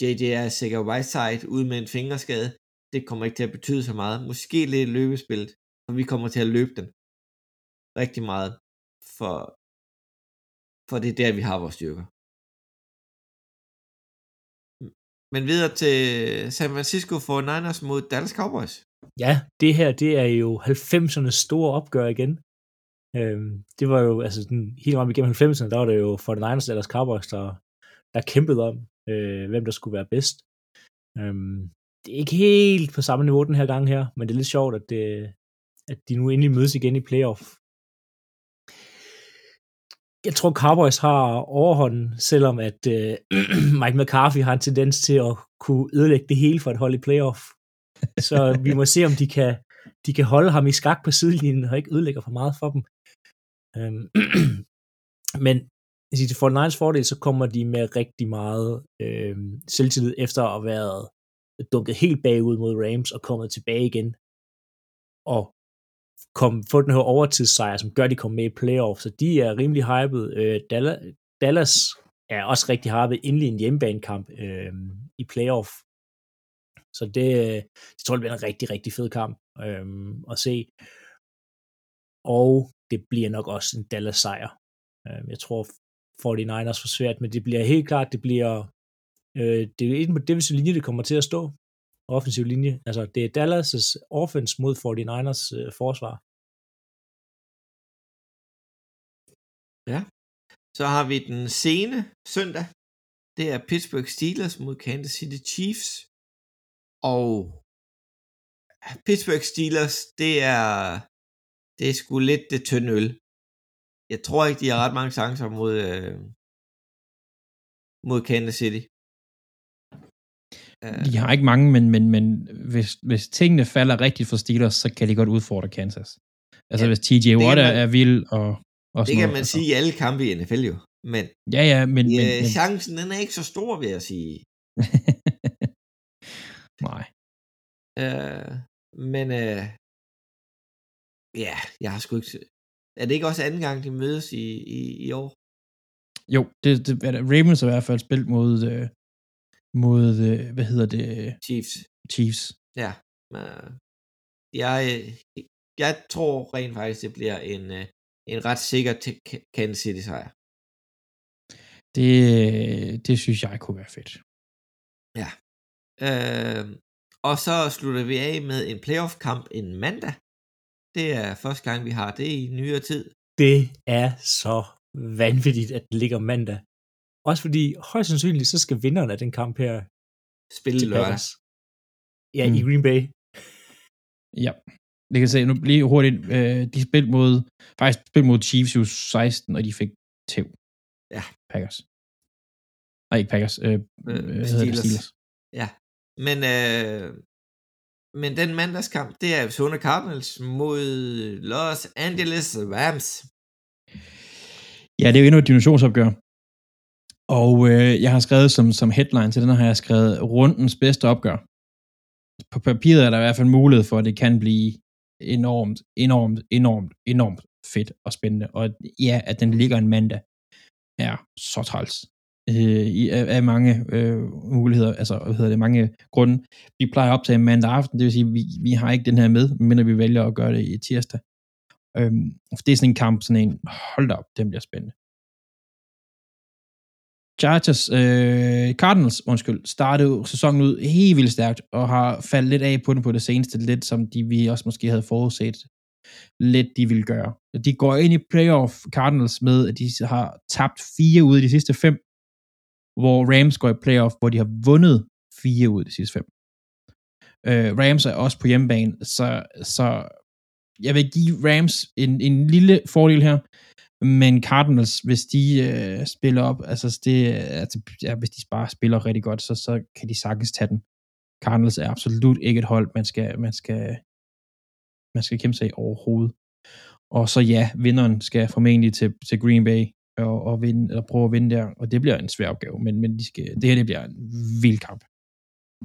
JJ er sikkert Whiteside ude med en fingerskade det kommer ikke til at betyde så meget. Måske lidt løbespillet, for vi kommer til at løbe den rigtig meget, for, for det er der, vi har vores styrker. Men videre til San Francisco 49ers mod Dallas Cowboys. Ja, det her, det er jo 90'ernes store opgør igen. Øhm, det var jo, altså den, hele vejen igennem 90'erne, der var det jo 49ers og Dallas Cowboys, der, der kæmpede om, øh, hvem der skulle være bedst. Øhm, det er ikke helt på samme niveau den her gang her, men det er lidt sjovt, at, det, at de nu endelig mødes igen i playoff. Jeg tror, Cowboys har overhånden, selvom at øh, Mike McCarthy har en tendens til at kunne ødelægge det hele for et hold i playoff. Så vi må se, om de kan, de kan holde ham i skak på sidelinjen og ikke ødelægger for meget for dem. Øhm, men til Fortnite's fordel, så kommer de med rigtig meget øh, selvtillid efter at have været dunket helt bagud mod Rams og kommet tilbage igen og kom, få den her overtidssejr, som gør, at de kommer med i playoff. Så de er rimelig hyped. Øh, Dallas, er også rigtig hyped inden i en hjemmebanekamp øh, i playoff. Så det, det tror jeg bliver en rigtig, rigtig fed kamp øh, at se. Og det bliver nok også en Dallas sejr. Øh, jeg tror 49ers for svært, men det bliver helt klart, det bliver øh, det er en defensiv linje, det kommer til at stå. Offensiv linje. Altså, det er Dallas' offense mod 49ers øh, forsvar. Ja. Så har vi den sene søndag. Det er Pittsburgh Steelers mod Kansas City Chiefs. Og Pittsburgh Steelers, det er, det er sgu lidt det tynde øl. Jeg tror ikke, de har ret mange chancer mod, øh, mod Kansas City. De har ikke mange, men, men, men hvis, hvis tingene falder rigtigt for Steelers, så kan de godt udfordre Kansas. Altså ja, hvis TJ Watt er, er vild og, og Det kan noget, man altså. sige i alle kampe i NFL jo. Men, ja, ja, men, øh, men, men chancen den er ikke så stor, vil jeg sige. Nej. Uh, men uh, ja, jeg har sgu ikke... er det ikke også anden gang, de mødes i, i, i år? Jo, det, det er. Ravens har i hvert fald spillet mod, øh, mod øh, hvad hedder det, Chiefs. Chiefs. Ja. Øh, jeg, jeg tror rent faktisk, det bliver en, øh, en ret sikker Kansas City sejr. Det, det synes jeg kunne være fedt. Ja. Øh, og så slutter vi af med en playoff-kamp en mandag. Det er første gang, vi har det i nyere tid. Det er så vanvittigt, at det ligger mandag. Også fordi højst sandsynligt, så skal vinderen af den kamp her Spille lørdag. Packers. Ja, Mm. i Green Bay. Ja. Det kan se, nu lige hurtigt, øh, de spillede mod, faktisk spillede mod Chiefs i uge 16, og de fik tæv. Ja. Packers. Nej, ikke Packers. Øh, Øh, hvad hedder det? Steelers. Steelers. Ja. Men, øh, men den mandagskamp, det er Arizona Cardinals mod Los Angeles Rams. Ja, det er jo endnu et dimensionsopgør. Og øh, jeg har skrevet som, som headline til den har jeg skrevet rundens bedste opgør. På papiret er der i hvert fald mulighed for, at det kan blive enormt, enormt, enormt, enormt fedt og spændende. Og ja, at den ligger en mandag, er så træls. Øh, i, af, af mange øh, muligheder, altså hvad hedder det, mange grunde. Vi plejer op til mandag aften, det vil sige, vi, vi har ikke den her med, men vi vælger at gøre det i tirsdag. Øhm, for det er sådan en kamp, sådan en, hold da op, den bliver spændende. Chargers, øh, Cardinals, undskyld, startede sæsonen ud helt vildt stærkt, og har faldet lidt af på den på det seneste, lidt som de vi også måske havde forudset, lidt de ville gøre. De går ind i playoff Cardinals med, at de har tabt fire ud af de sidste fem, hvor Rams går i playoff, hvor de har vundet fire ud af de sidste fem. Øh, Rams er også på hjemmebane, så, så jeg vil give Rams en, en lille fordel her, men Cardinals, hvis de øh, spiller op, altså, det, altså ja, hvis de bare spiller rigtig godt, så, så kan de sagtens tage den. Cardinals er absolut ikke et hold, man skal, man skal, man skal kæmpe sig i overhovedet. Og så ja, vinderen skal formentlig til, til Green Bay og, og, vinde, eller prøve at vinde der, og det bliver en svær opgave, men, men de skal, det her det bliver en vild kamp.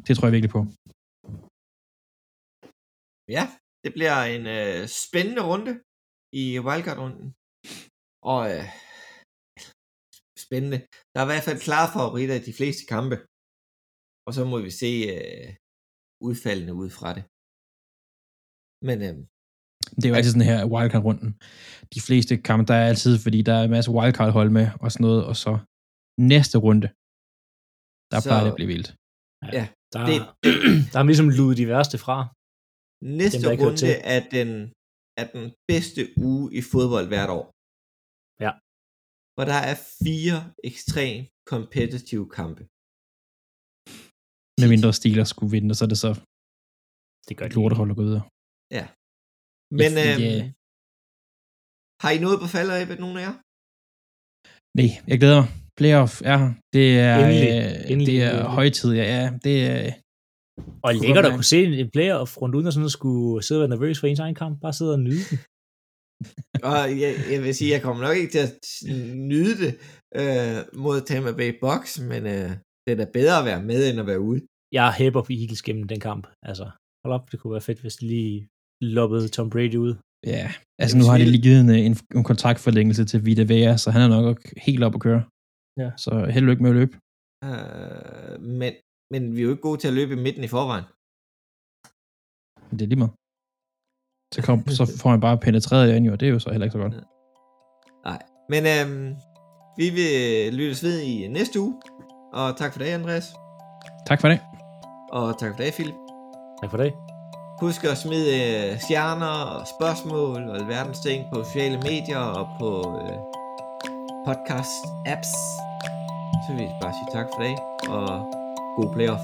Det tror jeg virkelig på. Ja, det bliver en øh, spændende runde i wildcard-runden. Og øh, spændende. Der er i hvert fald klare favoritter i de fleste kampe. Og så må vi se øh, udfaldene ud fra det. Men øh, Det er jo altid sådan her wildcard-runden. De fleste kampe, der er altid, fordi der er en masse wildcard-hold med og sådan noget, og så næste runde, der Så- plejer det at blive vildt. ja, Der, det, der er ligesom ludet de værste fra. næste Dem, runde er den, er den bedste uge i fodbold hvert år. Ja. Hvor der er fire ekstrem competitive kampe. Med mindre Steelers skulle vinde, så er det så Det gør de. lortehold at gå videre. Men Ja, øh, ja. har I noget på falderæbet, nogen af jer? Nej, jeg glæder mig. Playoff er her. Det er, Endelig. øh, Endelig. det er højtid, ja. ja det er, Og Kunne lækkert at kunne se en playoff rundt uden at sådan at skulle sidde og være nervøs for ens egen kamp. Bare sidde og nyde den. Og jeg, jeg vil sige, jeg kommer nok ikke til at nyde det øh, mod Tampa Bay Box, men øh, det er da bedre at være med, end at være ude. Jeg hæber på Eagles gennem den kamp. Altså, hold op, det kunne være fedt, hvis de lige loppede Tom Brady ud. ja. Altså nu har de lige givet en, en, en kontraktforlængelse til Vita Vea, så han er nok helt op at køre. Ja. Så held og lykke med at løbe. Øh, men, men vi er jo ikke gode til at løbe i midten i forvejen. Det er lige meget. Så, kom, så får man bare penetreret det og det er jo så heller ikke så godt. Nej. Men øh, vi vil lyttes ved i næste uge. Og tak for det, Andreas. Tak for det. Og tak for det, Philip. Tak for det. Husk at smide øh, stjerner og spørgsmål og alverdens ting på sociale medier og på øh, podcast-apps. Så vil jeg bare sige tak for det, og god playoff.